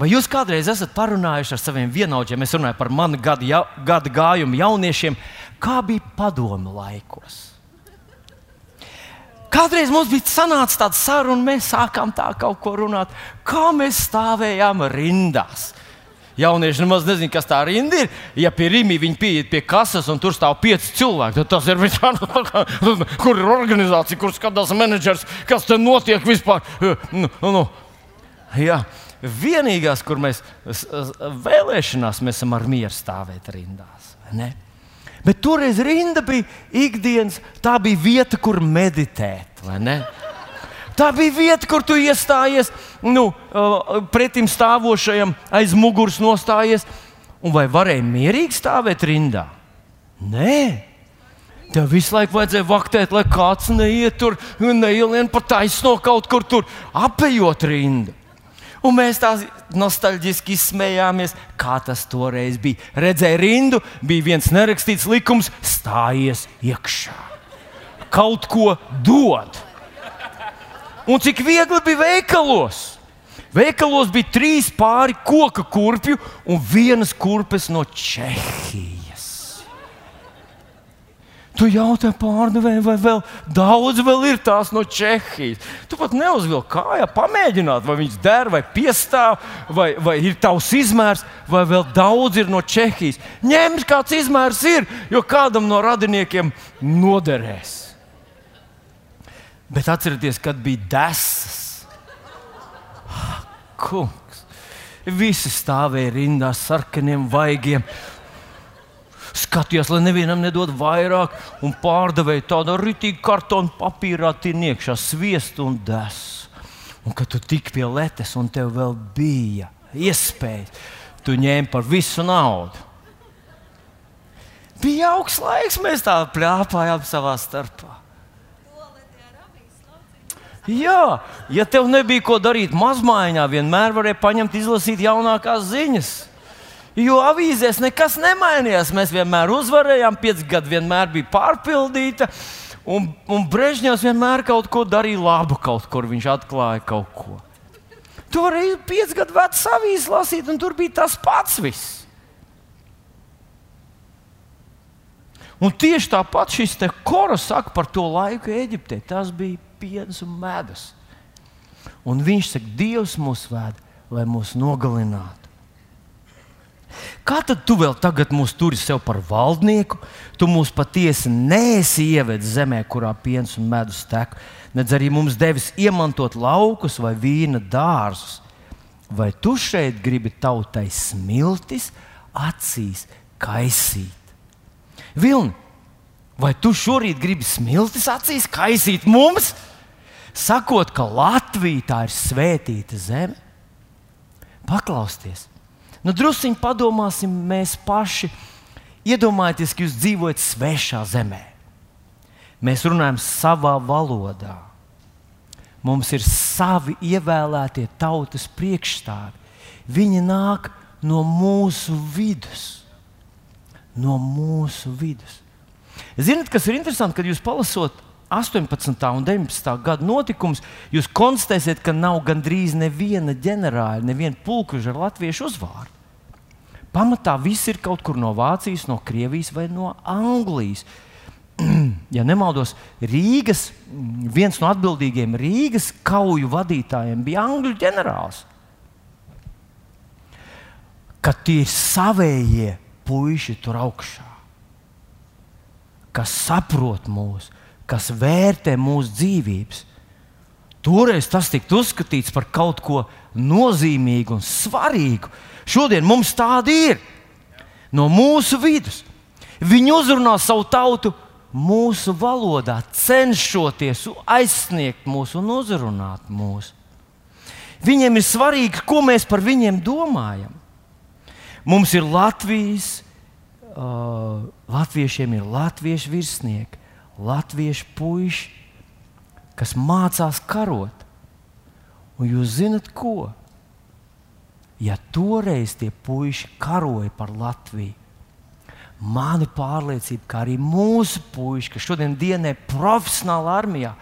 Vai jūs kādreiz esat parunājuši ar saviem vienaudžiem? Es runāju par manu gadu, ja, gadu gājumu jauniešiem, kā bija padomu laikos. Kādreiz mums bija sanācis tāds saruna, un mēs sākām tā kaut ko runāt, kā mēs stāvējām rindās. Jaunieši nemaz nezina, kas tā rinda ir. Ja pie Rīgas viņi pieiet pie kases un tur stāv pieci cilvēki, tad tas ir vispār. Kur ir organizācija, kur skatās menedžers, kas tur notiek vispār? Nu, nu. Jā. Vienīgās, kur mēs vēlēšanās, mēs esam ar mieru stāvēt rindās. Ne? Bet toreiz rinda bija ikdienas, tā bija vieta, kur meditēt. Tā bija vieta, kur tu iestājies nu, pretim stāvošajam, aiz muguras nostājies. Un vai varēja mierīgi stāvēt rindā? Nē, Tev visu laiku vajadzēja vaktēt, lai kāds neiet tur, neielien pa taisno kaut kur tur, apējot rindu. Un mēs tā nostalģiski izsmējāmies, kā tas toreiz bija. Redzēja rindu, bija viens nerakstīts likums, stājies iekšā. Kaut ko dod. Un cik viegli bija veikalos. Veikalos bija trīs pāri koka kurpju un vienas kurpes no Čehijas. Tu jautā pārdevēju, vai vēl daudz vēl ir tās no Čehijas. Tu pat neuzvilki kājā, pamēģināt, vai viņas der, vai piestāv, vai, vai ir tavs izmērs, vai vēl daudz ir no Čehijas. Ņemt, kāds izmērs ir, jo kādam no radiniekiem noderēs. Bet atcerieties, kad bija desas kungs. Visi stāvēja rindā ar sarkaniem vaigiem. Skatījās, lai nevienam nedod vairāk, un pārdevēja tādu rītīgu kartonu papīrā, tīri iekšā sviestu un desu. Un kad tu tik pie letes, un tev vēl bija iespēja, tu ņēmi par visu naudu. Bija augsts laiks, mēs tā plāpājām savā starpā. Jā, ja tev nebija ko darīt mazmaiņā, vienmēr varēja paņemt, izlasīt jaunākās ziņas. Jo avīzēs nekas nemainījās. Mēs vienmēr uzvarējām, pieci gadi vienmēr bija pārpildīta. Un, un Brežņevs vienmēr kaut ko darīja labu, kaut kur viņš atklāja kaut ko. Tu vari pieci gadu vecu avīzi lasīt, un tur bija tas pats. Viss. Un tieši tāpat šis koros saka par to laiku Eģiptē. Tas bija piens un medus. Un viņš saka, Dievs mūs ved, lai mūs nogalinātu. Kā tad tu vēl tagad mūs turi sev par valdnieku? Tu mūs patiesi neesi ievedis zemē, kurā piens un medus tek, nedz arī mums devis iemantot laukus vai vīna dārzus. Vai tu šeit gribi tautai smiltis, acīs kaisīt? Vilni, vai tu šorīt gribi smiltis acīs kaisīt mums? Sakot, ka Latvija tā ir svētīta zeme. Paklausieties, nu, druskuļi padomāsim, mēs paši. Iedomājieties, ka jūs dzīvojat svešā zemē. Mēs runājam savā valodā. Mums ir savi ievēlētie tautas priekšstāvi. Viņi nāk no mūsu vidus. No mūsu vidus. Ziniet, kas ir interesanti, kad jūs palasot 18. un 19. gada notikums, jūs konstatēsiet, ka nav gandrīz neviena ģenerāļa, neviena pulkveža ar latviešu uzvārdu. Pamatā viss ir kaut kur no Vācijas, no Krievijas vai no Anglijas. ja nemaldos, Rīgas, viens no atbildīgiem Rīgas kauju vadītājiem bija Angļu ģenerālis. Ka tie ir savējie puiši tur augšā, kas saprot mūsu kas vērtē mūsu dzīvības. Toreiz tas tika uzskatīts par kaut ko nozīmīgu un svarīgu. Šodien mums tādi ir no mūsu vidus. Viņi uzrunā savu tautu mūsu valodā, cenšoties aizsniegt mūsu un uzrunāt mūsu. Viņiem ir svarīgi, ko mēs par viņiem domājam. Mums ir Latvijas, uh, latviešiem ir latviešu virsnieki latviešu puiši, kas mācās karot. Un jūs zinat, ko? Ja toreiz tie puiši karoja par Latviju, mana pārliecība, ka arī mūsu puiši, kas šodien dienē profesionāli armijā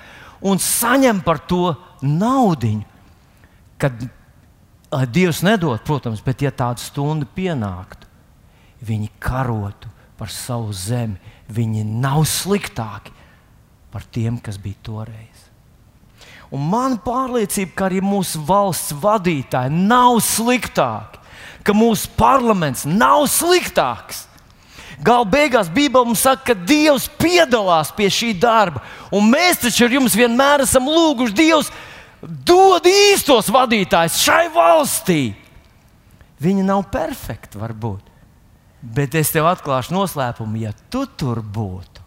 un saņem par to naudu, kad Dievs nedod, protams, bet ja tāda stunda pienāktu, viņi karotu par savu zemi, viņi nav sliktāki par tiem, kas bija toreiz. Un man pārliecība, ka arī mūsu valsts vadītāji nav sliktāki, ka mūsu parlaments nav sliktāks. Galu beigās Bībelē mums saka, ka Dievs piedalās pie šī darba, un mēs taču ar jums vienmēr esam lūguši Dievs dod īstos vadītājus šai valstī. Viņi nav perfekti, varbūt. Bet es tev atklāšu noslēpumu, ja tu tur būtu.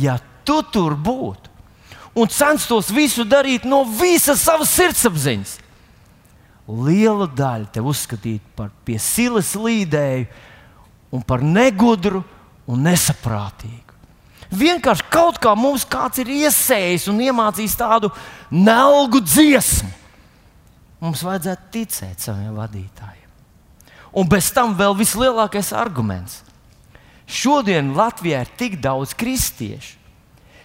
Ja tu tur būtu un censtos visu darīt no visas savas sirdsapziņas, liela daļa te uzskatītu par pie silas līdēju un par negudru un nesaprātīgu. Vienkārši kaut kā mums kāds ir iesējis un iemācījis tādu nelgu dziesmu. Mums vajadzētu ticēt saviem vadītājiem. Un bez tam vēl vislielākais arguments. Šodien Latvijā ir tik daudz kristiešu,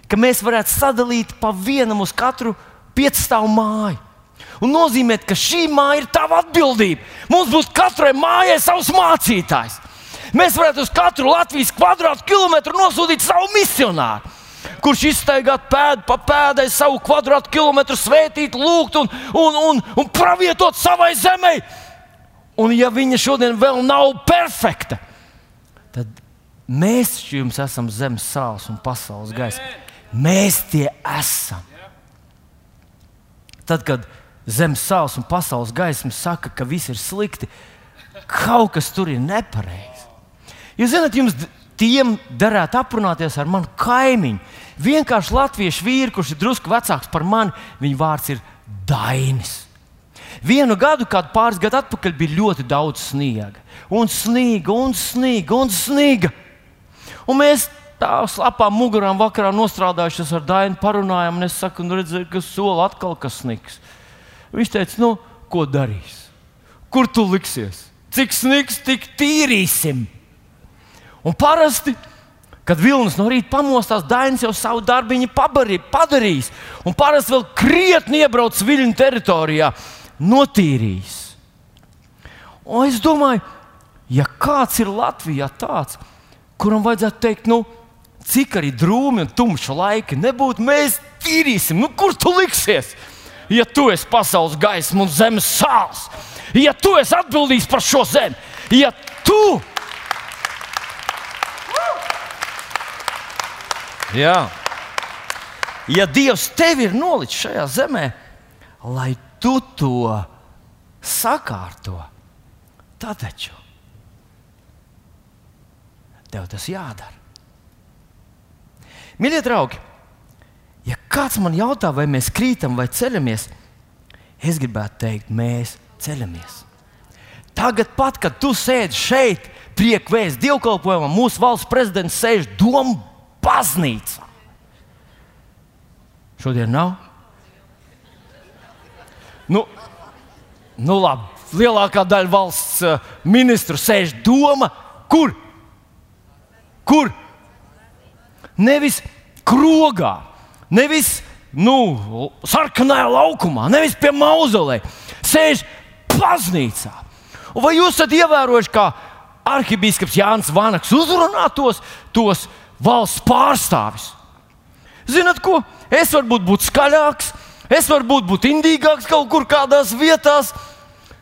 ka mēs varētu sadalīt pa vienam uz katru piecstāvu māju. Un nozīmē, ka šī māja ir tava atbildība. Mums būs katrai mājai savs mācītājs. Mēs varētu uz katru Latvijas kvadrātkilometru nosūtīt savu misionāru, kurš izstaigāt pēdu pa pēdai savu kvadrātkilometru, svētīt, lūgt un, un, un, un pravietot savai zemei. Un, ja viņa šodien vēl nav perfekta, tad mēs jums esam zemes sāls un pasaules gaisa. Mēs tie esam. Tad, kad zemes sāls un pasaules gaisma saka, ka viss ir slikti, kaut kas tur ir nepareizi. Jūs zināt, jums tiem derētu aprunāties ar manu kaimiņu. Vienkārši latviešu vīru, kurš ir drusku vecāks par mani, viņa vārds ir Dainis. Vienu gadu, kad pāris gadu atpakaļ, bija ļoti daudz sniega. Un sniega, un sniega, un sniega. Un mēs tā slapām mugurām vakarā nostrādājušies ar Dainu, parunājām, un es saku, nu, redzēju, ka sola atkal kas snigs. Viņš teica, nu, ko darīs? Kur tu liksies? Cik snigs, tik tīrīsim. Un parasti, kad vilnis no rīta pamostās, Dainis jau savu darbu padarījis. Un parasti vēl krietni iebrauc viļņu teritorijā notīrījis. Un es domāju, ja kāds ir Latvijā tāds, kuram vajadzētu teikt, nu, cik arī drūmi un tumši laiki nebūtu, mēs tīrīsim, nu, kur tu liksies? Ja tu esi pasaules gaisma un zemes sāls, ja tu esi atbildīgs par šo zemi, ja tu. Jā. Ja Dievs tevi ir nolicis šajā zemē, lai tu to sakārto, tad taču tev tas jādara. Mīļie draugi, ja kāds man jautā, vai mēs krītam vai ceļamies, es gribētu teikt, mēs ceļamies. Tagad, pat, kad tu sēdi šeit, priekvēs dievkalpojumā, mūsu valsts prezidents sēž domu baznīcā. Šodien nav. Nu, nu labi, lielākā daļa valsts uh, ministru sēž doma, kur? Kur? Nevis krogā, nevis nu, sarkanajā laukumā, nevis pie mauzolē. Sēž baznīcā. Vai jūs esat ievērojuši, kā arhibīskaps Jānis Vanaks uzrunā tos, tos valsts pārstāvis? Zinat, ko? Es varu būt, būt skaļāks, Es varbūt būtu indīgāks kaut kur kādās vietās,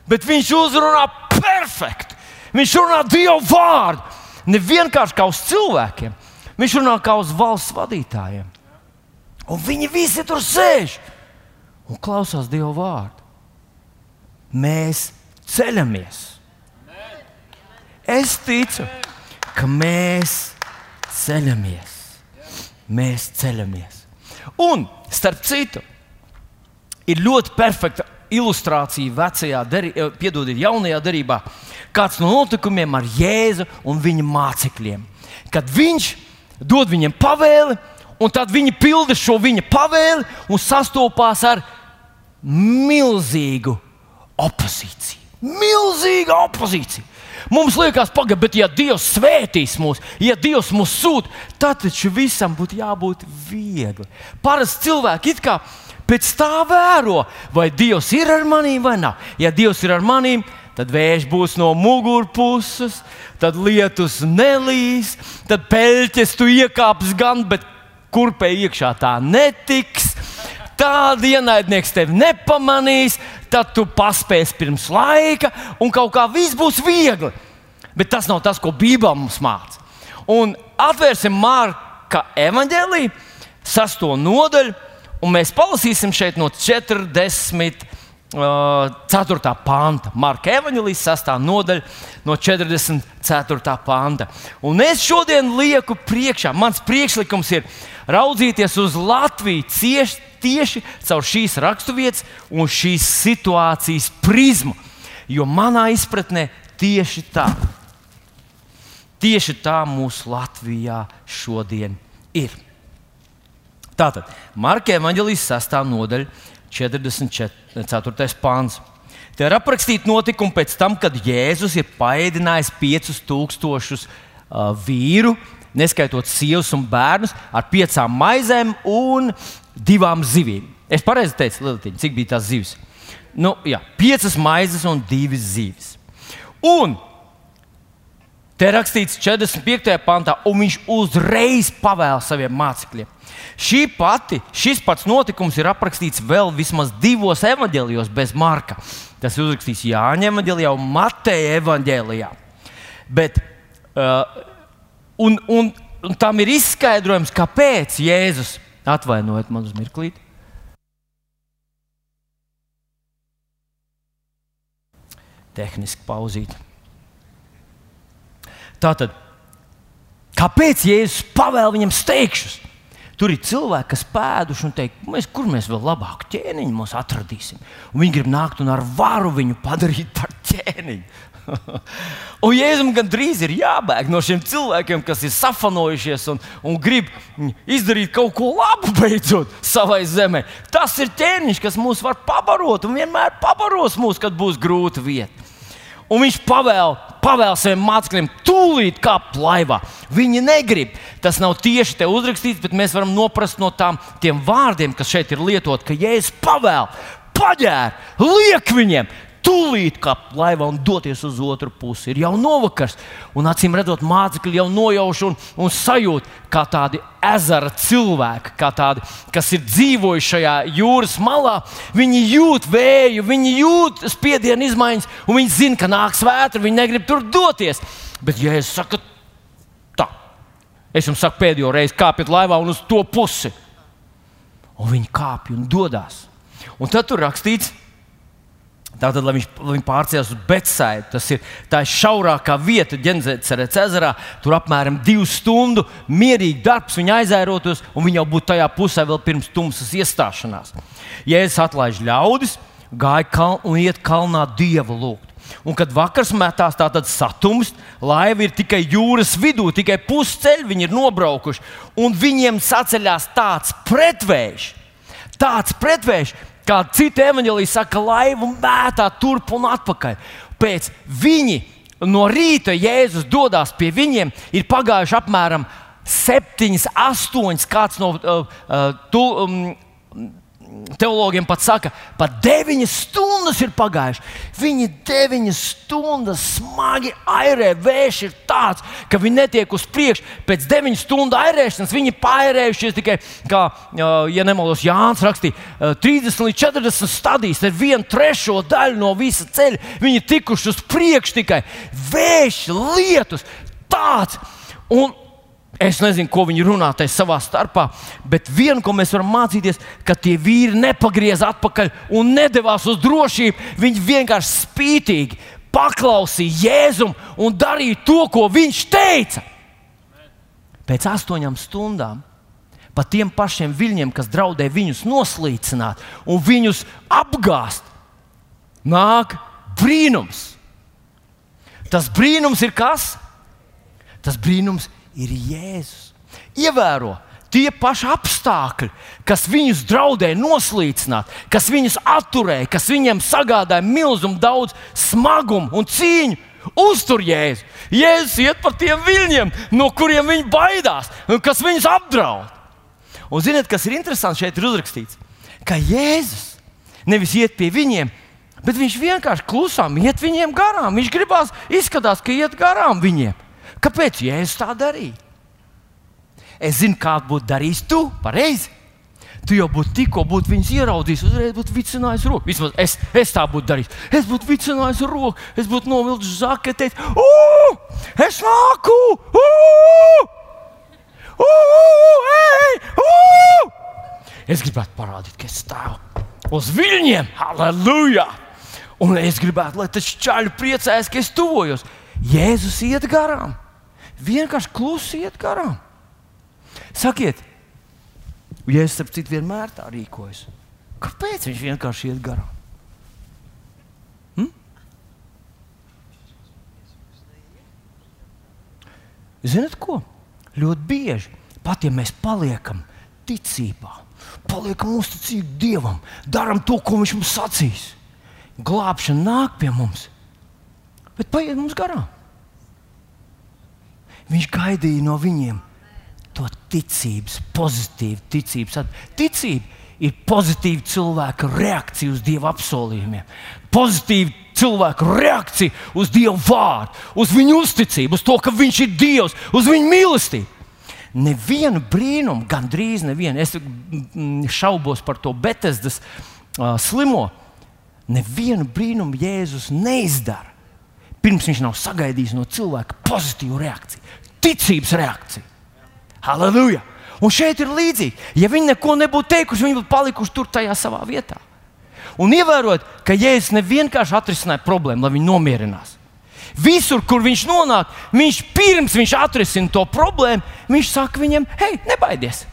bet viņš uzrunā perfekti. Viņš runā Dievu vārdu. Ne vienkārši kā uz cilvēkiem, viņš runā kā uz valsts vadītājiem. Un viņi visi tur sēž un klausās Dievu vārdu. Mēs ceļamies. Es ticu, ka mēs ceļamies. Mēs ceļamies. Un starp citu, ir ļoti perfekta ilustrācija vecajā, deri, eh, piedodiet, jaunajā darbā. Kāds no notikumiem ar Jēzu un viņa mācekļiem. Kad viņš dod viņiem pavēli, un tad viņi pilda šo viņa pavēli un sastopās ar milzīgu opozīciju. Milzīga opozīcija. Mums liekas, pagaidi, bet ja Dievs svētīs mūs, ja Dievs mūs sūta, tad taču visam būtu jābūt viegli. Parasti cilvēki it kā pēc tā vēro, vai Dievs ir ar maniem vai nav. Ja Dievs ir ar maniem, tad vējš būs no mugurpuses, tad lietus nelīs, tad peļķes tu iekāps gan, bet kurpē iekšā tā netiks. Tāda ienaidnieks tevi nepamanīs, tad tu paspēsi pirms laika, un kaut kā viss būs viegli. Bet tas nav tas, ko Bībele mums māca. Un atvērsim Marka evanģēlīju, sasto nodaļu, Un mēs palasīsim šeit no 40. Uh, 4. panta, Marka Evanģelijas 6. nodaļa, no 44. panta. Un es šodien lieku priekšā, mans priekšlikums ir raudzīties uz Latviju cieši, tieši caur šīs raksturvietas un šīs situācijas prizmu. Jo manā izpratnē tieši tā, tieši tā mūsu Latvijā šodien ir. Tātad Marka Evanģelijas 6. nodaļa, 44. pāns. Te ir aprakstīti notikumi pēc tam, kad Jēzus ir paēdinājis 5000 uh, vīru, neskaitot sievas un bērnus, ar piecām maizēm un divām zivīm. Es pareizi teicu, Lieltiņ, cik bija tās zivis? nu, jā, piecas maizes un divas zīves. Un te rakstīts 45. pantā, un viņš uzreiz pavēla saviem mācekļiem. Šī pati, šis pats notikums ir aprakstīts vēl vismaz divos evanģēlijos bez Marka. Tas ir uzrakstīts Jāņa evanģēlijā un Mateja evanģēlijā. Bet, uh, un, un, un tam ir izskaidrojums, kāpēc Jēzus atvainojiet man uz mirklīti. Tehniski pauzīt. Tātad, kāpēc Jēzus pavēl viņam steigšus? Tur ir cilvēki, kas pēduši un teikt, mēs, kur mēs vēl labāku ķēniņu atradīsim. Un viņi grib nākt un ar varu viņu padarīt par ķēniņu. un Jēzum gandrīz ir jābēg no šiem cilvēkiem, kas ir safanojušies un, un grib izdarīt kaut ko labu beidzot savai zemē. Tas ir ķēniņš, kas mūs var pabarot un vienmēr pabaros mūs, kad būs grūta vieta. Un viņš pavēl, pavēl saviem mācekļiem, tūlīt kāpt laivā. Viņi negrib. Tas nav tieši te uzrakstīts, bet mēs varam noprast no tām, vārdiem, kas šeit ir lietoti, ka Jēzus pavēl, paģēr, liek viņiem, tūlīt kāpt laivā un doties uz otru pusi. Ir jau novakars, un acīm redzot, mācekļi jau nojauš un, un sajūt, kā tādi ezera cilvēki, kā tādi, kas ir dzīvojuši šajā jūras malā. Viņi jūt vēju, viņi jūt spiedienu izmaiņas, un viņi zina, ka nāks vētra, viņi negrib tur doties. Bet, ja es saku, tā, es jums saku pēdējo reizi, kāpiet laivā un uz to pusi. Un viņi kāpj un dodas. Un tad tur rakstīts, Tātad, lai viņš, lai viņš pārcēlās uz Betsaidu, tas ir tā šaurākā vieta Ģenēcerēts ezerā. Tur apmēram divu stundu mierīgi darbs, viņa aizērotos, un viņa jau būtu tajā pusē vēl pirms tumsas iestāšanās. Jēzus atlaiž ļaudis, gāja kal un iet kalnā dievu lūgt. Un kad vakars metās tāds satums, laiva ir tikai jūras vidū, tikai pusceļš viņi ir nobraukuši, un viņiem saceļās tāds pretvējš, tāds pretvējš, Kā citi evanģēlīji saka, laivu mētā turp un atpakaļ. Pēc viņi no rīta Jēzus dodas pie viņiem, ir pagājuši apmēram septiņas, astoņas, kāds no uh, uh, tu, um, teologiem pat saka, pat deviņas stundas ir pagājušas. Viņi deviņas stundas smagi airē. Vējš ir tāds, ka viņi netiek uz priekšu. Pēc deviņu stundu airēšanas viņi pārējušies tikai, kā, ja nemaldos, Jānis rakstīja, 30 līdz 40 stadijas. Ar vienu trešo daļu no visa ceļa viņi tikuši uz priekšu tikai vējš, lietus. Tāds. Un, Es nezinu, ko viņi runā tajā savā starpā, bet viena, ko mēs varam mācīties, ka tie vīri nepagriez atpakaļ un nedavās uz drošību. Viņi vienkārši spītīgi paklausīja Jēzum un darīja to, ko viņš teica. Pēc astoņām stundām pat tiem pašiem viļņiem, kas draudēja viņus noslīcināt un viņus apgāzt, nāk brīnums. Tas brīnums ir kas? Tas brīnums ir ir Jēzus. Ievēro! Tie paši apstākļi, kas viņus draudēja noslīcināt, kas viņus atturēja, kas viņiem sagādāja milzumu daudz smagumu un cīņu, uztur Jēzu. Jēzus iet pa tiem viļņiem, no kuriem viņi baidās un kas viņus apdraud. Un ziniet, kas ir interesanti šeit ir uzrakstīts? Ka Jēzus nevis iet pie viņiem, bet viņš vienkārši klusām iet viņiem garām. Viņš gribās, izskatās, ka iet garām viņiem. Kāpēc Jēzus tā darīja? Es zinu, kādu būtu darījis tu, pareizi. Tu jau būtu tikko būtu viņus ieraudzījis, uzreiz būtu vicinājis roku. Vismaz es, es tā būtu darījis. Es būtu vicinājis roku, es būtu novilcis zaketi, teicis, es nāku! Uu! Uu! Ei! Uu! Es gribētu parādīt, ka es stāvu uz viļņiem, halleluja! Un es gribētu, lai tas čaļi priecājas, ka es tuvojos. Jēzus iet garām vienkārši klusi iet garām. Sakiet, ja es starp citu vienmēr tā rīkojos, kāpēc viņš vienkārši iet garām? Hm? Ziniet, ko? Ļoti bieži, pat ja mēs paliekam ticībā, paliekam uzticīgi Dievam, darām to, ko Viņš mums sacīs. Glābšana nāk pie mums, bet paiet mums garām. Viņš gaidīja no viņiem to ticības, pozitīvu ticības. Ticība ir pozitīva cilvēka reakcija uz Dieva apsolījumiem, pozitīva cilvēka reakcija uz Dieva vārdu, uz viņu uzticību, uz to, ka Viņš ir Dievs, uz viņu mīlestību. Nevienu brīnumu, gandrīz nevienu, es šaubos par to Betesdas uh, slimo. Nevienu brīnumu Jēzus neizdara, pirms viņš nav sagaidījis no cilvēka pozitīvu reakciju, ticības reakciju. Halleluja! Un šeit ir līdzīgi. Ja viņi neko nebūtu teikuši, viņi būtu palikuši tur tajā savā vietā. Un ievērot, ka Jēzus nevienkārši atrisināja problēmu, lai viņi nomierinās. Visur, kur viņš nonāk, viņš pirms viņš atrisina to problēmu, viņš saka viņiem, hei, nebaidies!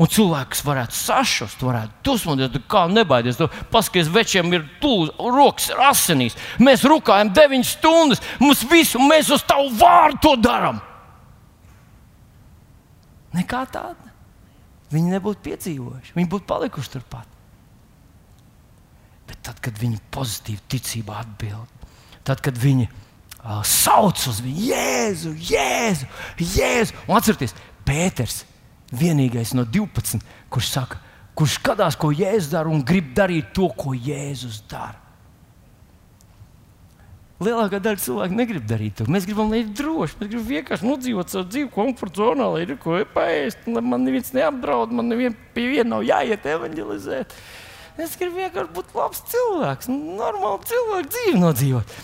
Un cilvēks varētu sašust, varētu dusmoties, kā nebaidies. Paskaties, večiem ir tūlis, rokas ir asinīs. Mēs rūkājam 9 stundas, mums visu, mēs uz tavu vārdu to darām. Nekā tāda. Viņi nebūtu piedzīvojuši, viņi būtu palikuši turpat. Bet tad, kad viņi pozitīvi ticībā atbild, tad, kad viņi uh, sauc uz viņu, Jēzu, Jēzu, Jēzu, un atcerieties, Pēters, vienīgais no 12, kurš saka, kurš skatās, ko Jēzus dara un grib darīt to, ko Jēzus dara. Lielākā daļa cilvēku negrib darīt to. Mēs gribam, lai ir droši. Mēs gribam vienkārši nodzīvot savu dzīvi, komforta zonā, lai ir ko lai man neviens neapdraud, man nevien pie viena nav jāiet evanģelizēt. Es gribu vienkārši būt labs cilvēks, normāli cilvēku dzīvi nodzīvot.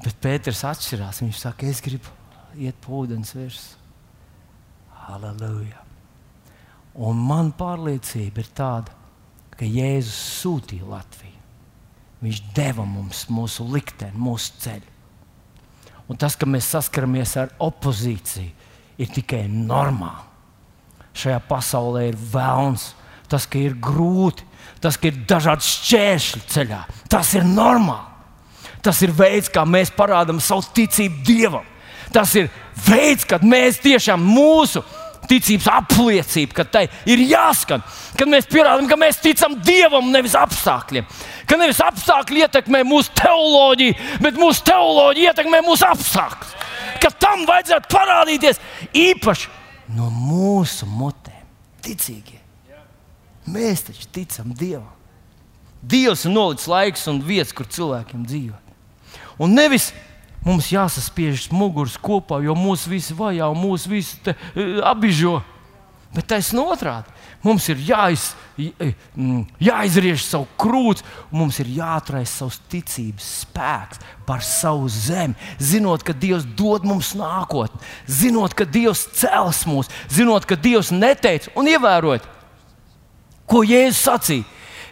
Bet Pēters atšķirās. Viņš saka, es gribu iet pa ūdens virsmu. Halleluja! Un man pārliecība ir tāda, ka Jēzus sūtīja Latviju. Viņš deva mums mūsu likteni, mūsu ceļu. Un tas, ka mēs saskaramies ar opozīciju, ir tikai normāli. Šajā pasaulē ir vēlns, tas, ka ir grūti, tas, ka ir dažādi šķēršļi ceļā. Tas ir normāli. Tas ir veids, kā mēs parādām savu ticību Dievam. Tas ir veids, kad mēs tiešām mūsu ticības apliecība, ka tai ir jāskan, kad mēs pierādām, ka mēs ticam Dievam, nevis apstākļiem. Ka nevis apstākļi ietekmē mūsu teoloģiju, bet mūsu teoloģija ietekmē mūsu apstākļus. Ka tam vajadzētu parādīties īpaši no mūsu mutēm, ticīgie. Mēs taču ticam Dievam. Dievs ir nolicis laiks un vietas, kur cilvēkiem dzīvot. Un nevis Mums jāsaspiež muguras kopā, jo mūsu visi vajā un mūsu visi te, uh, apbižo. Bet taisnība otrādi. Mums ir jāiz, jāizriež savu krūti, mums ir jāatraisa savs ticības spēks par savu zemi. Zinot, ka Dievs dod mums nākotni, zinot, ka Dievs cels mūs, zinot, ka Dievs neteica un ievērot, ko Jēzus sacīja.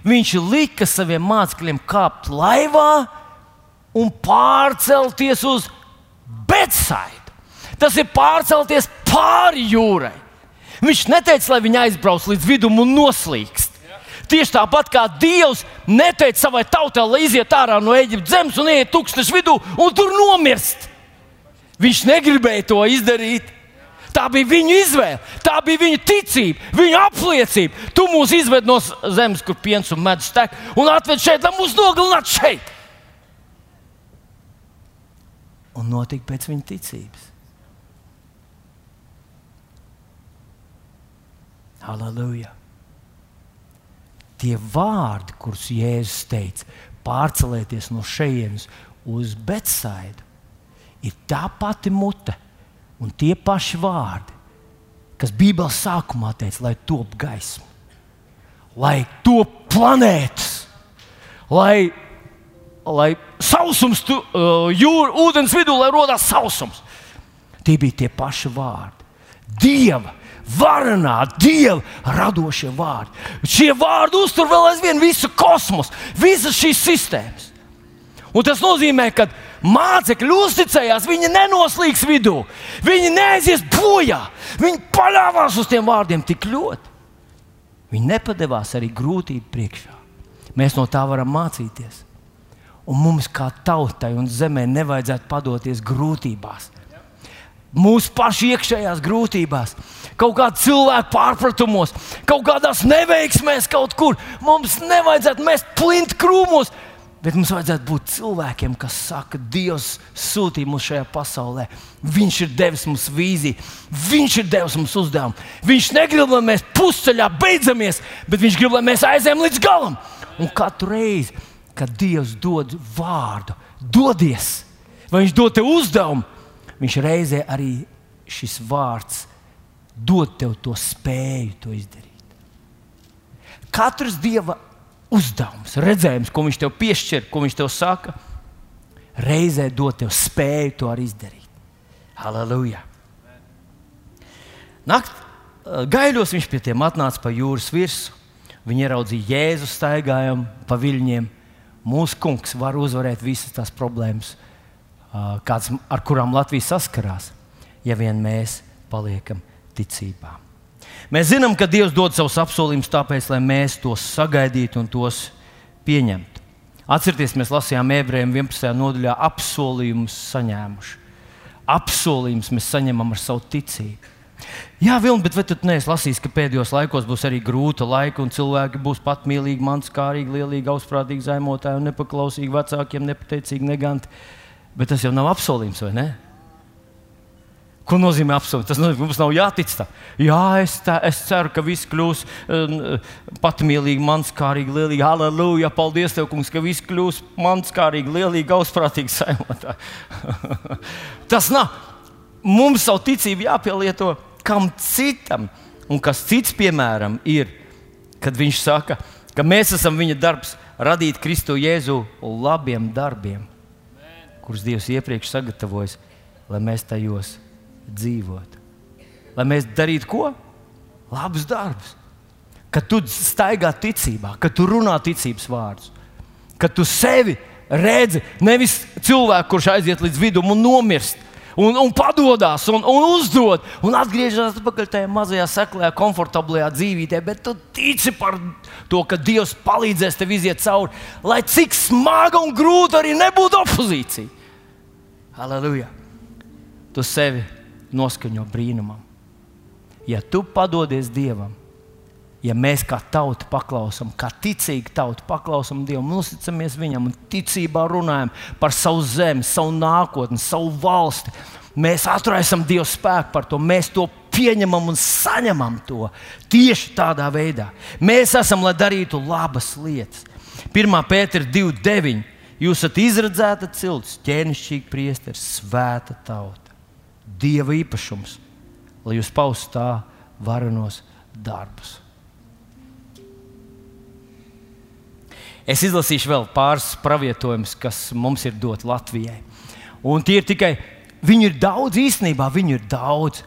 Viņš lika saviem mācekļiem kāpt laivā, un pārcelties uz Betsaidu. Tas ir pārcelties pāri jūrai. Viņš neteica, lai viņi aizbrauc līdz vidum un noslīkst. Tieši tāpat kā Dievs neteica savai tautai, lai iziet ārā no Eģiptes zemes un ieiet tūkstošu vidū un tur nomirst. Viņš negribēja to izdarīt. Tā bija viņa izvēle, tā bija viņa ticība, viņa apliecība. Tu mūs izved no zemes, kur piens un medus tek, un atved šeit, lai mūs nogalinātu šeit. Un notika pēc viņa ticības. Halleluja! Tie vārdi, kurus Jēzus teica, pārcelieties no šejienes uz Betsaidu, ir tā pati mute un tie paši vārdi, kas Bībeles sākumā teica, lai top gaisma, lai top planētas, lai lai sausums, tu, jūra, ūdens vidū, lai radās sausums. Tie bija tie paši vārdi. Dieva, varenā, dieva radošie vārdi. Šie vārdi uztur vēl aizvien visu kosmosu, visas šīs sistēmas. Un tas nozīmē, ka mācekļi uzticējās, viņi nenoslīgs vidū, viņi neaizies bojā, viņi paļāvās uz tiem vārdiem tik ļoti. Viņi nepadevās arī grūtību priekšā. Mēs no tā varam mācīties. Un mums kā tautai un zemē nevajadzētu padoties grūtībās. Mūsu pašu iekšējās grūtībās, kaut kādā cilvēku pārpratumos, kaut kādās neveiksmēs, kaut kur. Mums nevajadzētu mest plinti krūmos. Bet mums vajadzētu būt cilvēkiem, kas saka, Dievs sūtīja mūs šajā pasaulē. Viņš ir devis mums vīziju, Viņš ir devis mums uzdevumu. Viņš negrib, lai mēs pusceļā beidzamies, bet Viņš grib, lai mēs aizējām līdz galam. Un katru reizi, kad Dievs dod vārdu, dodies, vai Viņš dod tev uzdevumu, Viņš reizē arī šis vārds dod tev to spēju to izdarīt. Katrs Dieva uzdevums, redzējums, ko viņš tev piešķir, ko viņš tev saka, reizē dod tev spēju to arī izdarīt. Halleluja! Nakt, eh, gaļos viņš pie tiem atnāca pa jūras virsmu. Viņi ieraudzīja Jēzu staigājumu pa viļņiem. Mūsu kungs var uzvarēt visas tās problēmas, kāds, ar kurām Latvija saskarās, ja vien mēs paliekam ticībā. Mēs zinām, ka Dievs dod savus apsolījumus tāpēc, lai mēs tos sagaidītu un tos pieņemtu. Atcerieties, mēs lasījām ebrejiem 11. nodaļā apsolījumus saņēmuši. Apsolījumus mēs saņemam ar savu ticību. Jā, Vilni, bet vai tu neesi lasījis, ka pēdējos laikos būs arī grūta laika, un cilvēki būs patmīlīgi, manskārīgi, lielīgi, augstprātīgi, zaimotāji un nepaklausīgi vecākiem, nepateicīgi, neganti. Bet tas jau nav apsolījums, vai ne? Ko nozīmē apsolīt? Tas nozīmē, ka mums nav jātic tam. Jā, es, tā, es ceru, ka viss kļūs uh, patmīlīgi, manskārīgi, lielīgi. Halleluja! Paldies, Tev, kungs, ka viss kļūs manskārīgi, lielīgi, augstprātīgi saimotā. Tas nav. Mums savu ticību jāpielieto kam citam. Un kas cits, piemēram, ir, kad viņš saka, ka mēs esam viņa darbs, radīt Kristu Jēzu labiem darbiem, kurus Dievs iepriekš sagatavojis, lai mēs tajos dzīvot. Lai mēs darītu ko? Labus darbus. Kad tu staigā ticībā, kad tu runā ticības vārdus, kad tu sevi redzi, nevis cilvēku, kurš aiziet līdz vidum un nomirst, un, un padodas, un, un uzdod, un atgriežas atpakaļ tajā mazajā, seklajā, komfortablajā dzīvībā. Bet tu tici par to, ka Dievs palīdzēs tev iziet cauri, lai cik smaga un grūta arī nebūtu opozīcija. Halleluja! Tu sevi noskaņo brīnumam. Ja tu padodies Dievam, ja mēs kā tauta paklausām, kā ticīga tauta paklausām Dievam, uzticamies Viņam un ticībā runājam par savu zemi, savu nākotni, savu valsti, mēs atraisam Dievu spēku par to, mēs to pieņemam un saņemam to tieši tādā veidā. Mēs esam, lai darītu labas lietas. 1. Pētera 2.9. Jūs esat izredzēta cilts, ķēnišķīgi priesteris, svēta tauta. Dieva īpašums, lai jūs paustu tā varenos darbus. Es izlasīšu vēl pāris pravietojumus, kas mums ir dot Latvijai. Un tie ir tikai, viņi ir daudz īstenībā, viņi ir daudz.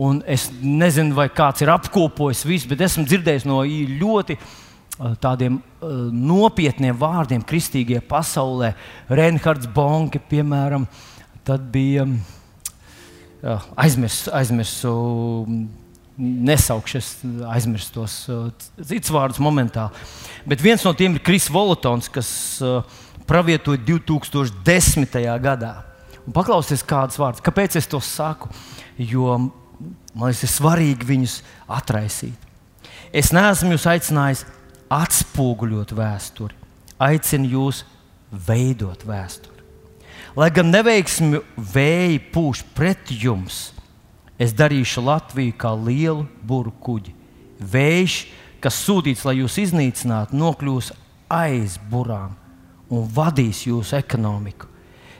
Un es nezinu, vai kāds ir apkopojis visu, bet esmu dzirdējis no ļoti uh, tādiem uh, nopietniem vārdiem, kristīgajā pasaulē. Reinhards Bonke, piemēram, tad bija. Um, aizmirsu, aizmirsu nesaukšu, es aizmirsu tos citus vārdus momentāli. Bet viens no tiem ir Kris Volotons, kas pravietoja 2010. gadā. Un paklausieties, kādas vārdas. Kāpēc es to saku? Jo man liekas, ir svarīgi viņus atraisīt. Es neesmu jūs aicinājis atspoguļot vēsturi, aicinu jūs veidot vēsturi. Lai gan neveiksmi vēji pūš pret jums, es darīšu Latviju kā lielu buru kuģi. Vējš, kas sūtīts, lai jūs iznīcinātu, nokļūs aiz burām un vadīs jūsu ekonomiku.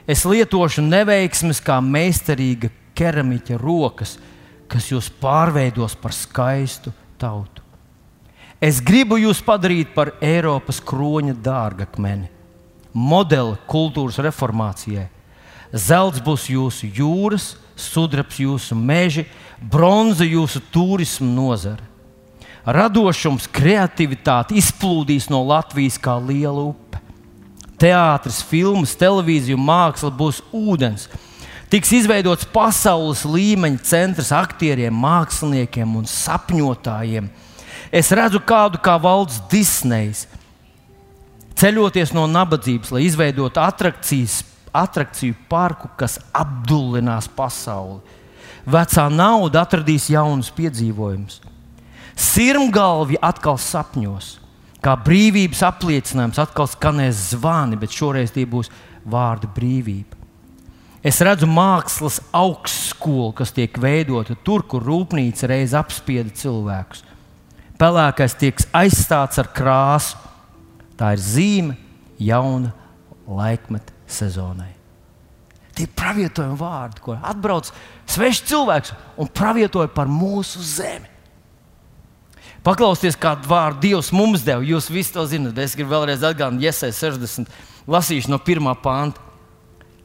Es lietošu neveiksmes kā meistarīga keramiķa rokas, kas jūs pārveidos par skaistu tautu. Es gribu jūs padarīt par Eiropas kroņa dārgakmeni modeli kultūras reformācijai. Zelts būs jūsu jūras, sudrabs jūsu meži, bronza jūsu turisma nozare. Radošums, kreativitāte izplūdīs no Latvijas kā liela upe. Teātris, filmas, televīzija māksla būs ūdens. Tiks izveidots pasaules līmeņa centrs aktieriem, māksliniekiem un sapņotājiem. Es redzu kādu kā valsts Disney's, ceļoties no nabadzības, lai izveidotu attrakciju parku, kas apdullinās pasauli. Vecā nauda atradīs jaunus piedzīvojumus. Sirmgalvi atkal sapņos, kā brīvības apliecinājums, atkal skanēs zvani, bet šoreiz tie būs vārdi brīvība. Es redzu mākslas augstskolu, kas tiek veidota tur, kur rūpnīca reiz apspieda cilvēkus. Pelēkais tiek aizstāts ar krāsu. Tā ir zīme jauna laikmeta sezonai. Tie ir pravietojumi vārdi, ko atbrauc svešs cilvēks un pravietoja par mūsu zemi. Paklausieties, kādu vārdu Dievs mums deva. Jūs visi to zinat. Es gribu vēlreiz atgādināt, Iesai 60. lasīšu no pirmā panta.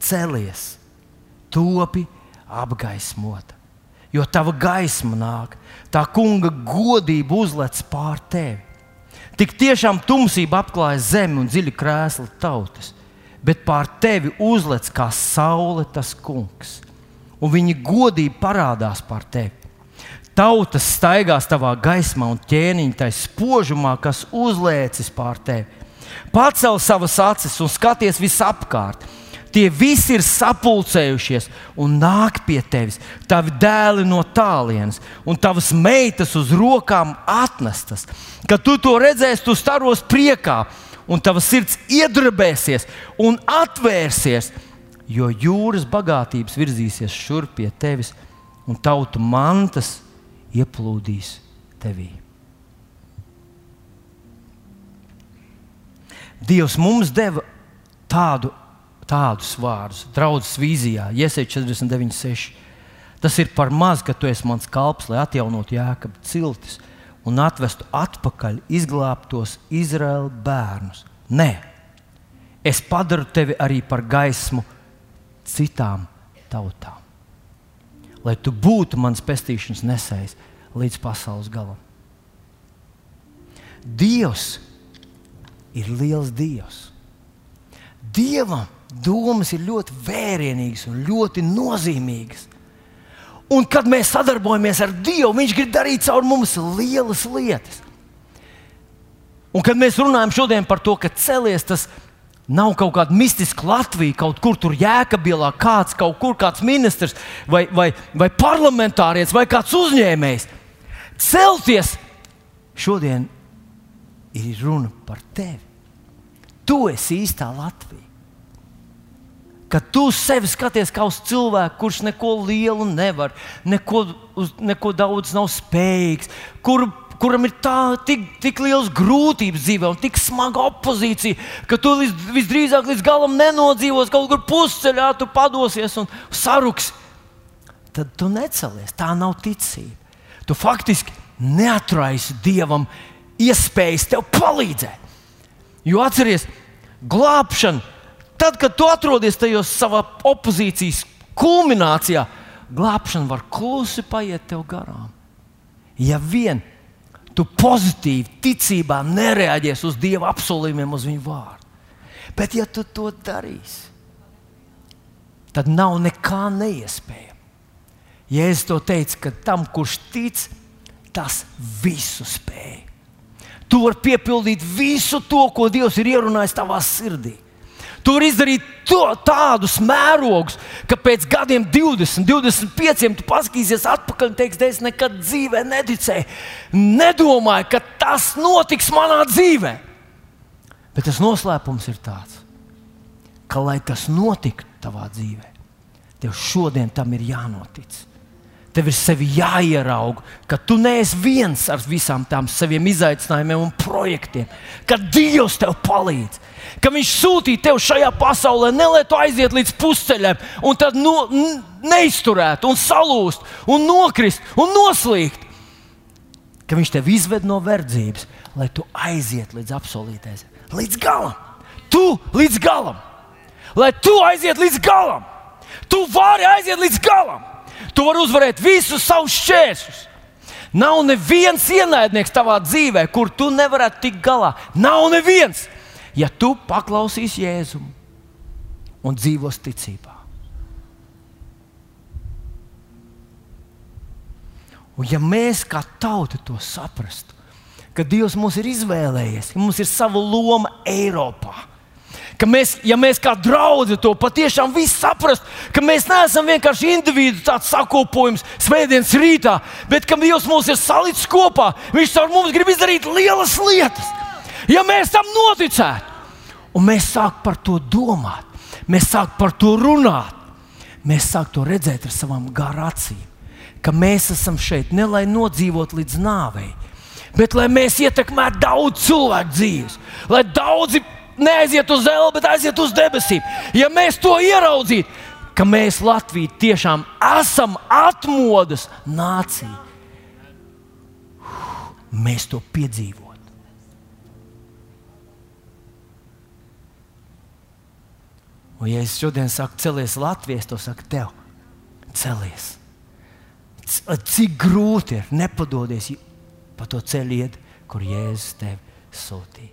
Celies, topi apgaismota, jo tava gaisma nāk, tā kunga godība uzlec pār tevi. Tik tiešām tumsība apklāja zemi un dziļi krēsli tautas, bet pār tevi uzlec kā saule tas kungs, un viņa godība parādās pār tevi. Tautas staigās tavā gaismā un ķēniņa tai spožumā, kas uzlēcis pār tevi. Pacel savas acis un skaties visapkārt. Tie visi ir sapulcējušies un nāk pie tevis. Tavi dēli no tālienes, un tavas meitas uz rokām atnestas. Kad tu to redzēsi, tu staros priekā, un tavs sirds iedarbēsies un atvērsies, jo jūras bagātības virzīsies šurp pie tevis, un tautu mantas ieplūdīs tevī. Dievs mums deva tādu, tādus vārdus, draudzes vīzijā, Iesai 49, 6. Tas ir par maz, ka tu esi mans kalps, lai atjaunotu jēkabu ciltis un atvestu atpakaļ izglābtos Izraēla bērnus. Nē, es padaru tevi arī par gaismu citām tautām lai tu būtu mans pestīšanas nesējs līdz pasaules galam. Dievs ir liels Dievs. Dievam domas ir ļoti vērienīgas un ļoti nozīmīgas. Un kad mēs sadarbojamies ar Dievu, Viņš grib darīt caur mums lielas lietas. Un kad mēs runājam šodien par to, ka celies tas ir Nav kaut kāda mistiska Latvija, kaut kur tur jēkabilā, kāds kaut kur kāds ministrs vai, vai, vai parlamentārietis vai kāds uzņēmējs. Celties šodien ir runa par tevi. Tu esi īstā Latvija. Kad tu sevi skaties kā uz cilvēku, kurš neko lielu nevar, neko, uz, neko daudz nav spējīgs, kuru kuram ir tā, tik, tik liels grūtības dzīvē un tik smaga opozīcija, ka tu līdz, visdrīzāk līdz galam nenodzīvos, kaut kur pusceļā tu padosies un saruks, tad tu necelies. Tā nav ticība. Tu faktiski neatraisi dievam iespējas tev palīdzēt. Jo atceries, glābšana, tad, kad tu atrodies tajos savā opozīcijas kulminācijā, glābšana var klusi paiet tev garām. Ja vien tu pozitīvi, ticībā nereaģēsi uz Dieva apsolījumiem, uz Viņa vārdu. Bet, ja tu to darīsi, tad nav nekā neiespējama. Jēzus to teica, ka tam, kurš tic, tas visu spēj. Tu vari piepildīt visu to, ko Dievs ir ierunājis tavā sirdī. Tur izdarīt to, tādus mērogus, ka pēc gadiem, 20, 25, tu paskatīsies atpakaļ un teiksi, es nekad dzīvē neticēju. Nedomāju, ka tas notiks manā dzīvē. Bet tas noslēpums ir tāds, ka, lai tas notiktu tavā dzīvē, tev šodien tam ir jānotic. Tev ir sevi jāierauga, ka tu neesi viens ar visām tām saviem izaicinājumiem un projektiem, ka Dievs tev palīdz ka Viņš sūtīja tevi šajā pasaulē, ne lai tu aiziet līdz pusceļam, un tad no, neizturētu, un salūst, un nokrist, un noslīgt. Ka Viņš tevi izved no verdzības, lai tu aiziet līdz apsolītais, līdz galam. Tu līdz galam, lai tu aiziet līdz galam. Tu vari aiziet līdz galam. Tu vari uzvarēt visus savus šķēršļus. Nav neviens ienaidnieks tavā dzīvē, kur tu nevarētu tikt galā. Nav neviens ja tu paklausīsi Jēzum un dzīvos ticībā. Un ja mēs kā tauta to saprastu, ka Dievs mūs ir izvēlējies, ka mums ir sava loma Eiropā, ka mēs, ja mēs kā draugi to patiešām visu saprastu, ka mēs neesam vienkārši individu tāds sakopojums svētdienas rītā, bet ka Dievs mūs ir salicis kopā, Viņš ar mums grib izdarīt lielas lietas. Ja mēs tam noticētu, un mēs sākam par to domāt, mēs sākam par to runāt, mēs sākam to redzēt ar savām garācīm, ka mēs esam šeit ne lai nodzīvot līdz nāvei, bet lai mēs ietekmētu daudz cilvēku dzīves, lai daudzi neaiziet uz zemi, bet aiziet uz debesīm. Ja mēs to ieraudzītu, ka mēs Latviju tiešām esam atmodas nācija, mēs to piedzīvojam. Un, ja es šodien saku, celies Latvijas, to saku tev, celies. Cik grūti ir nepadodies pa to ceļu iet, kur Jēzus tevi sūtīja.